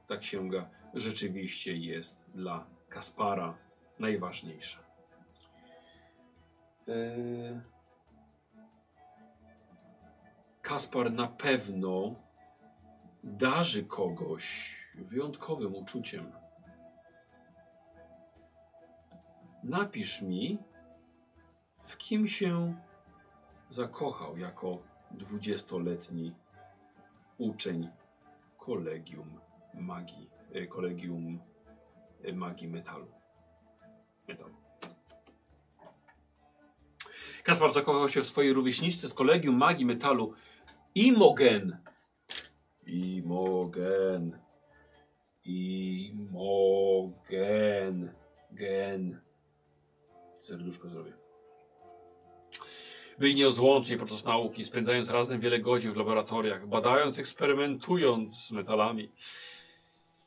ta księga rzeczywiście jest dla Kaspara najważniejsza. E, Kaspar na pewno darzy kogoś wyjątkowym uczuciem. Napisz mi, w kim się zakochał jako dwudziestoletni uczeń kolegium magii, e, kolegium e, magii metalu. Metalu. Kaspar zakochał się w swojej rówieśniczce z kolegium magii metalu Imogen. Imogen. Imogen. Gen. Serduszko zrobię. Byli nieozłączni podczas nauki, spędzając razem wiele godzin w laboratoriach, badając, eksperymentując z metalami.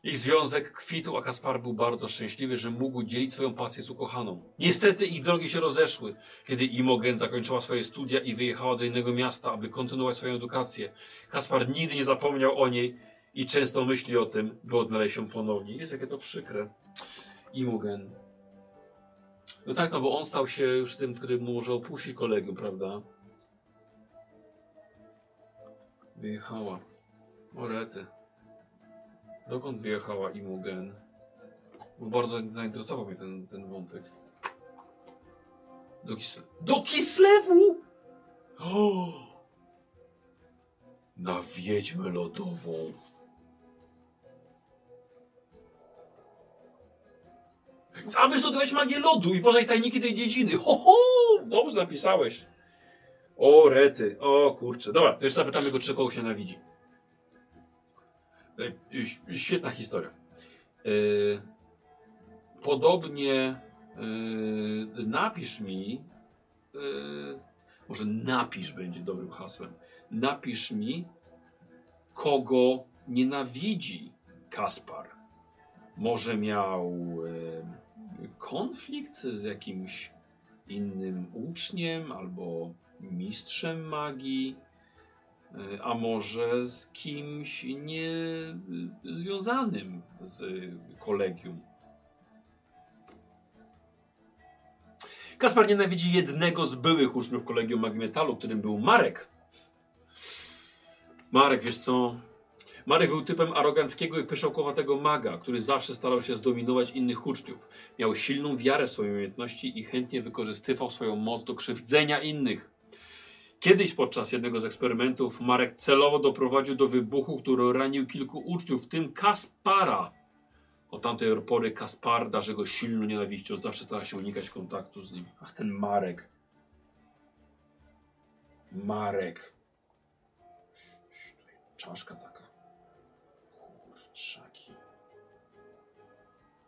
Ich związek kwitł, a Kaspar był bardzo szczęśliwy, że mógł dzielić swoją pasję z ukochaną. Niestety ich drogi się rozeszły, kiedy Imogen zakończyła swoje studia i wyjechała do innego miasta, aby kontynuować swoją edukację. Kaspar nigdy nie zapomniał o niej i często myśli o tym, by odnaleźć ją ponownie. Jest jakie to przykre. Imogen. No tak, no bo on stał się już tym, który może opuścić kolegium, prawda? Wyjechała. O rety. Dokąd wyjechała Imogen? Bo bardzo zainteresował mnie ten, ten wątek. Do, Kisle Do Kislewu! O! Na wiedźmę lodową. Aby studiować magię lodu i poznać tajniki tej dziedziny. Ho, ho! Dobrze napisałeś. O, rety. O, kurczę. Dobra, to jeszcze zapytamy go, czy kogoś się nienawidzi. E, Świetna historia. E, Podobnie e, napisz mi, może napisz będzie dobrym hasłem, napisz mi, kogo nienawidzi Kaspar. Może miał konflikt z jakimś innym uczniem albo mistrzem magii, a może z kimś nie związanym z kolegium. Kaspar nienawidzi jednego z byłych uczniów kolegium magii metalu, którym był Marek. Marek, wiesz co? Marek był typem aroganckiego i pyszałkowatego maga, który zawsze starał się zdominować innych uczniów. Miał silną wiarę w swoje umiejętności i chętnie wykorzystywał swoją moc do krzywdzenia innych. Kiedyś podczas jednego z eksperymentów Marek celowo doprowadził do wybuchu, który ranił kilku uczniów, w tym Kaspara. Od tamtej pory Kaspar darzy go silną nienawiścią, zawsze stara się unikać kontaktu z nim. Ach, ten Marek. Marek. Czaszka taka. Kurczaki.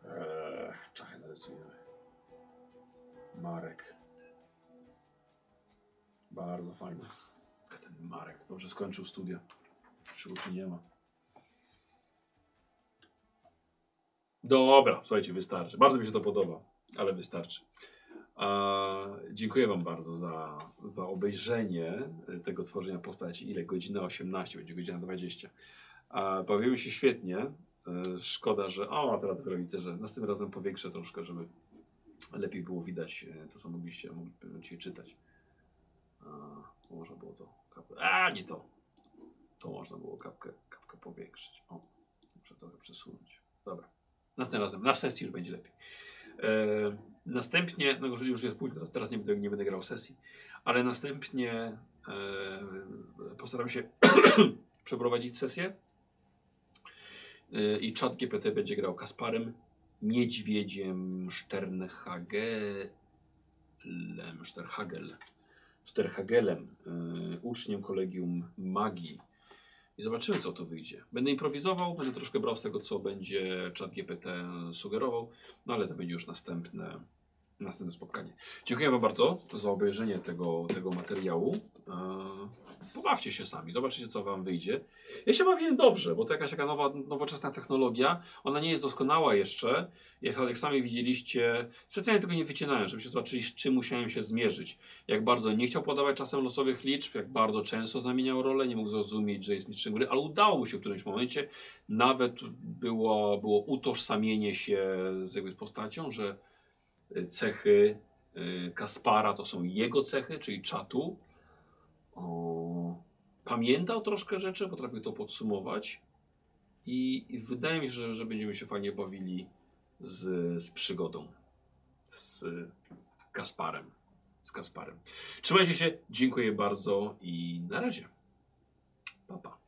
Eee, czachę narysujemy. Marek. Bardzo fajny. Ten Marek. Dobrze skończył studia. Szurki nie ma. Dobra, słuchajcie, wystarczy. Bardzo mi się to podoba, ale wystarczy. A, dziękuję Wam bardzo za, za obejrzenie tego tworzenia postaci. Ile? Godzina 18, będzie godzina 20. A, bawiłem się świetnie. E, Szkoda, że. O, teraz dopiero widzę, że następnym razem powiększę troszkę, żeby lepiej było widać e, to, co mogliście mogliście czytać. A, można było to. Kapkę. A, nie to. To można było kapkę, kapkę powiększyć. O, muszę trochę przesunąć. Dobra. Następnym razem, na sesji już będzie lepiej. E, następnie, no już jest późno, teraz, teraz nie, będę, nie będę grał sesji, ale następnie e, postaram się (clears throat) przeprowadzić sesję e, i czat GPT będzie grał Kasparem Niedźwiedziem Sternhagelem, Sternhagel, Sternhagelem, e, uczniem kolegium magii i zobaczymy, co to wyjdzie. Będę improwizował, będę troszkę brał z tego, co będzie czat GPT sugerował, no ale to będzie już następne, następne spotkanie. Dziękuję Wam bardzo za obejrzenie tego, tego materiału. Eee, Pobawcie się sami, zobaczycie co Wam wyjdzie. Ja się bawiłem dobrze, bo to jakaś taka nowa, nowoczesna technologia. Ona nie jest doskonała jeszcze. Jak, jak sami widzieliście, specjalnie tego nie wycinałem, żebyście zobaczyli z czym musiałem się zmierzyć. Jak bardzo nie chciał podawać czasem losowych liczb, jak bardzo często zamieniał rolę, nie mógł zrozumieć, że jest mistrzem gry, ale udało mu się w którymś momencie. Nawet było, było utożsamienie się z jakby postacią, że cechy y, Kaspara to są jego cechy, czyli czatu. O, pamiętał troszkę rzeczy, potrafił to podsumować. I, i wydaje mi się, że, że będziemy się fajnie bawili z, z przygodą. Z Kasparem. Z Kasparem. Trzymajcie się, dziękuję bardzo i na razie. Pa, pa.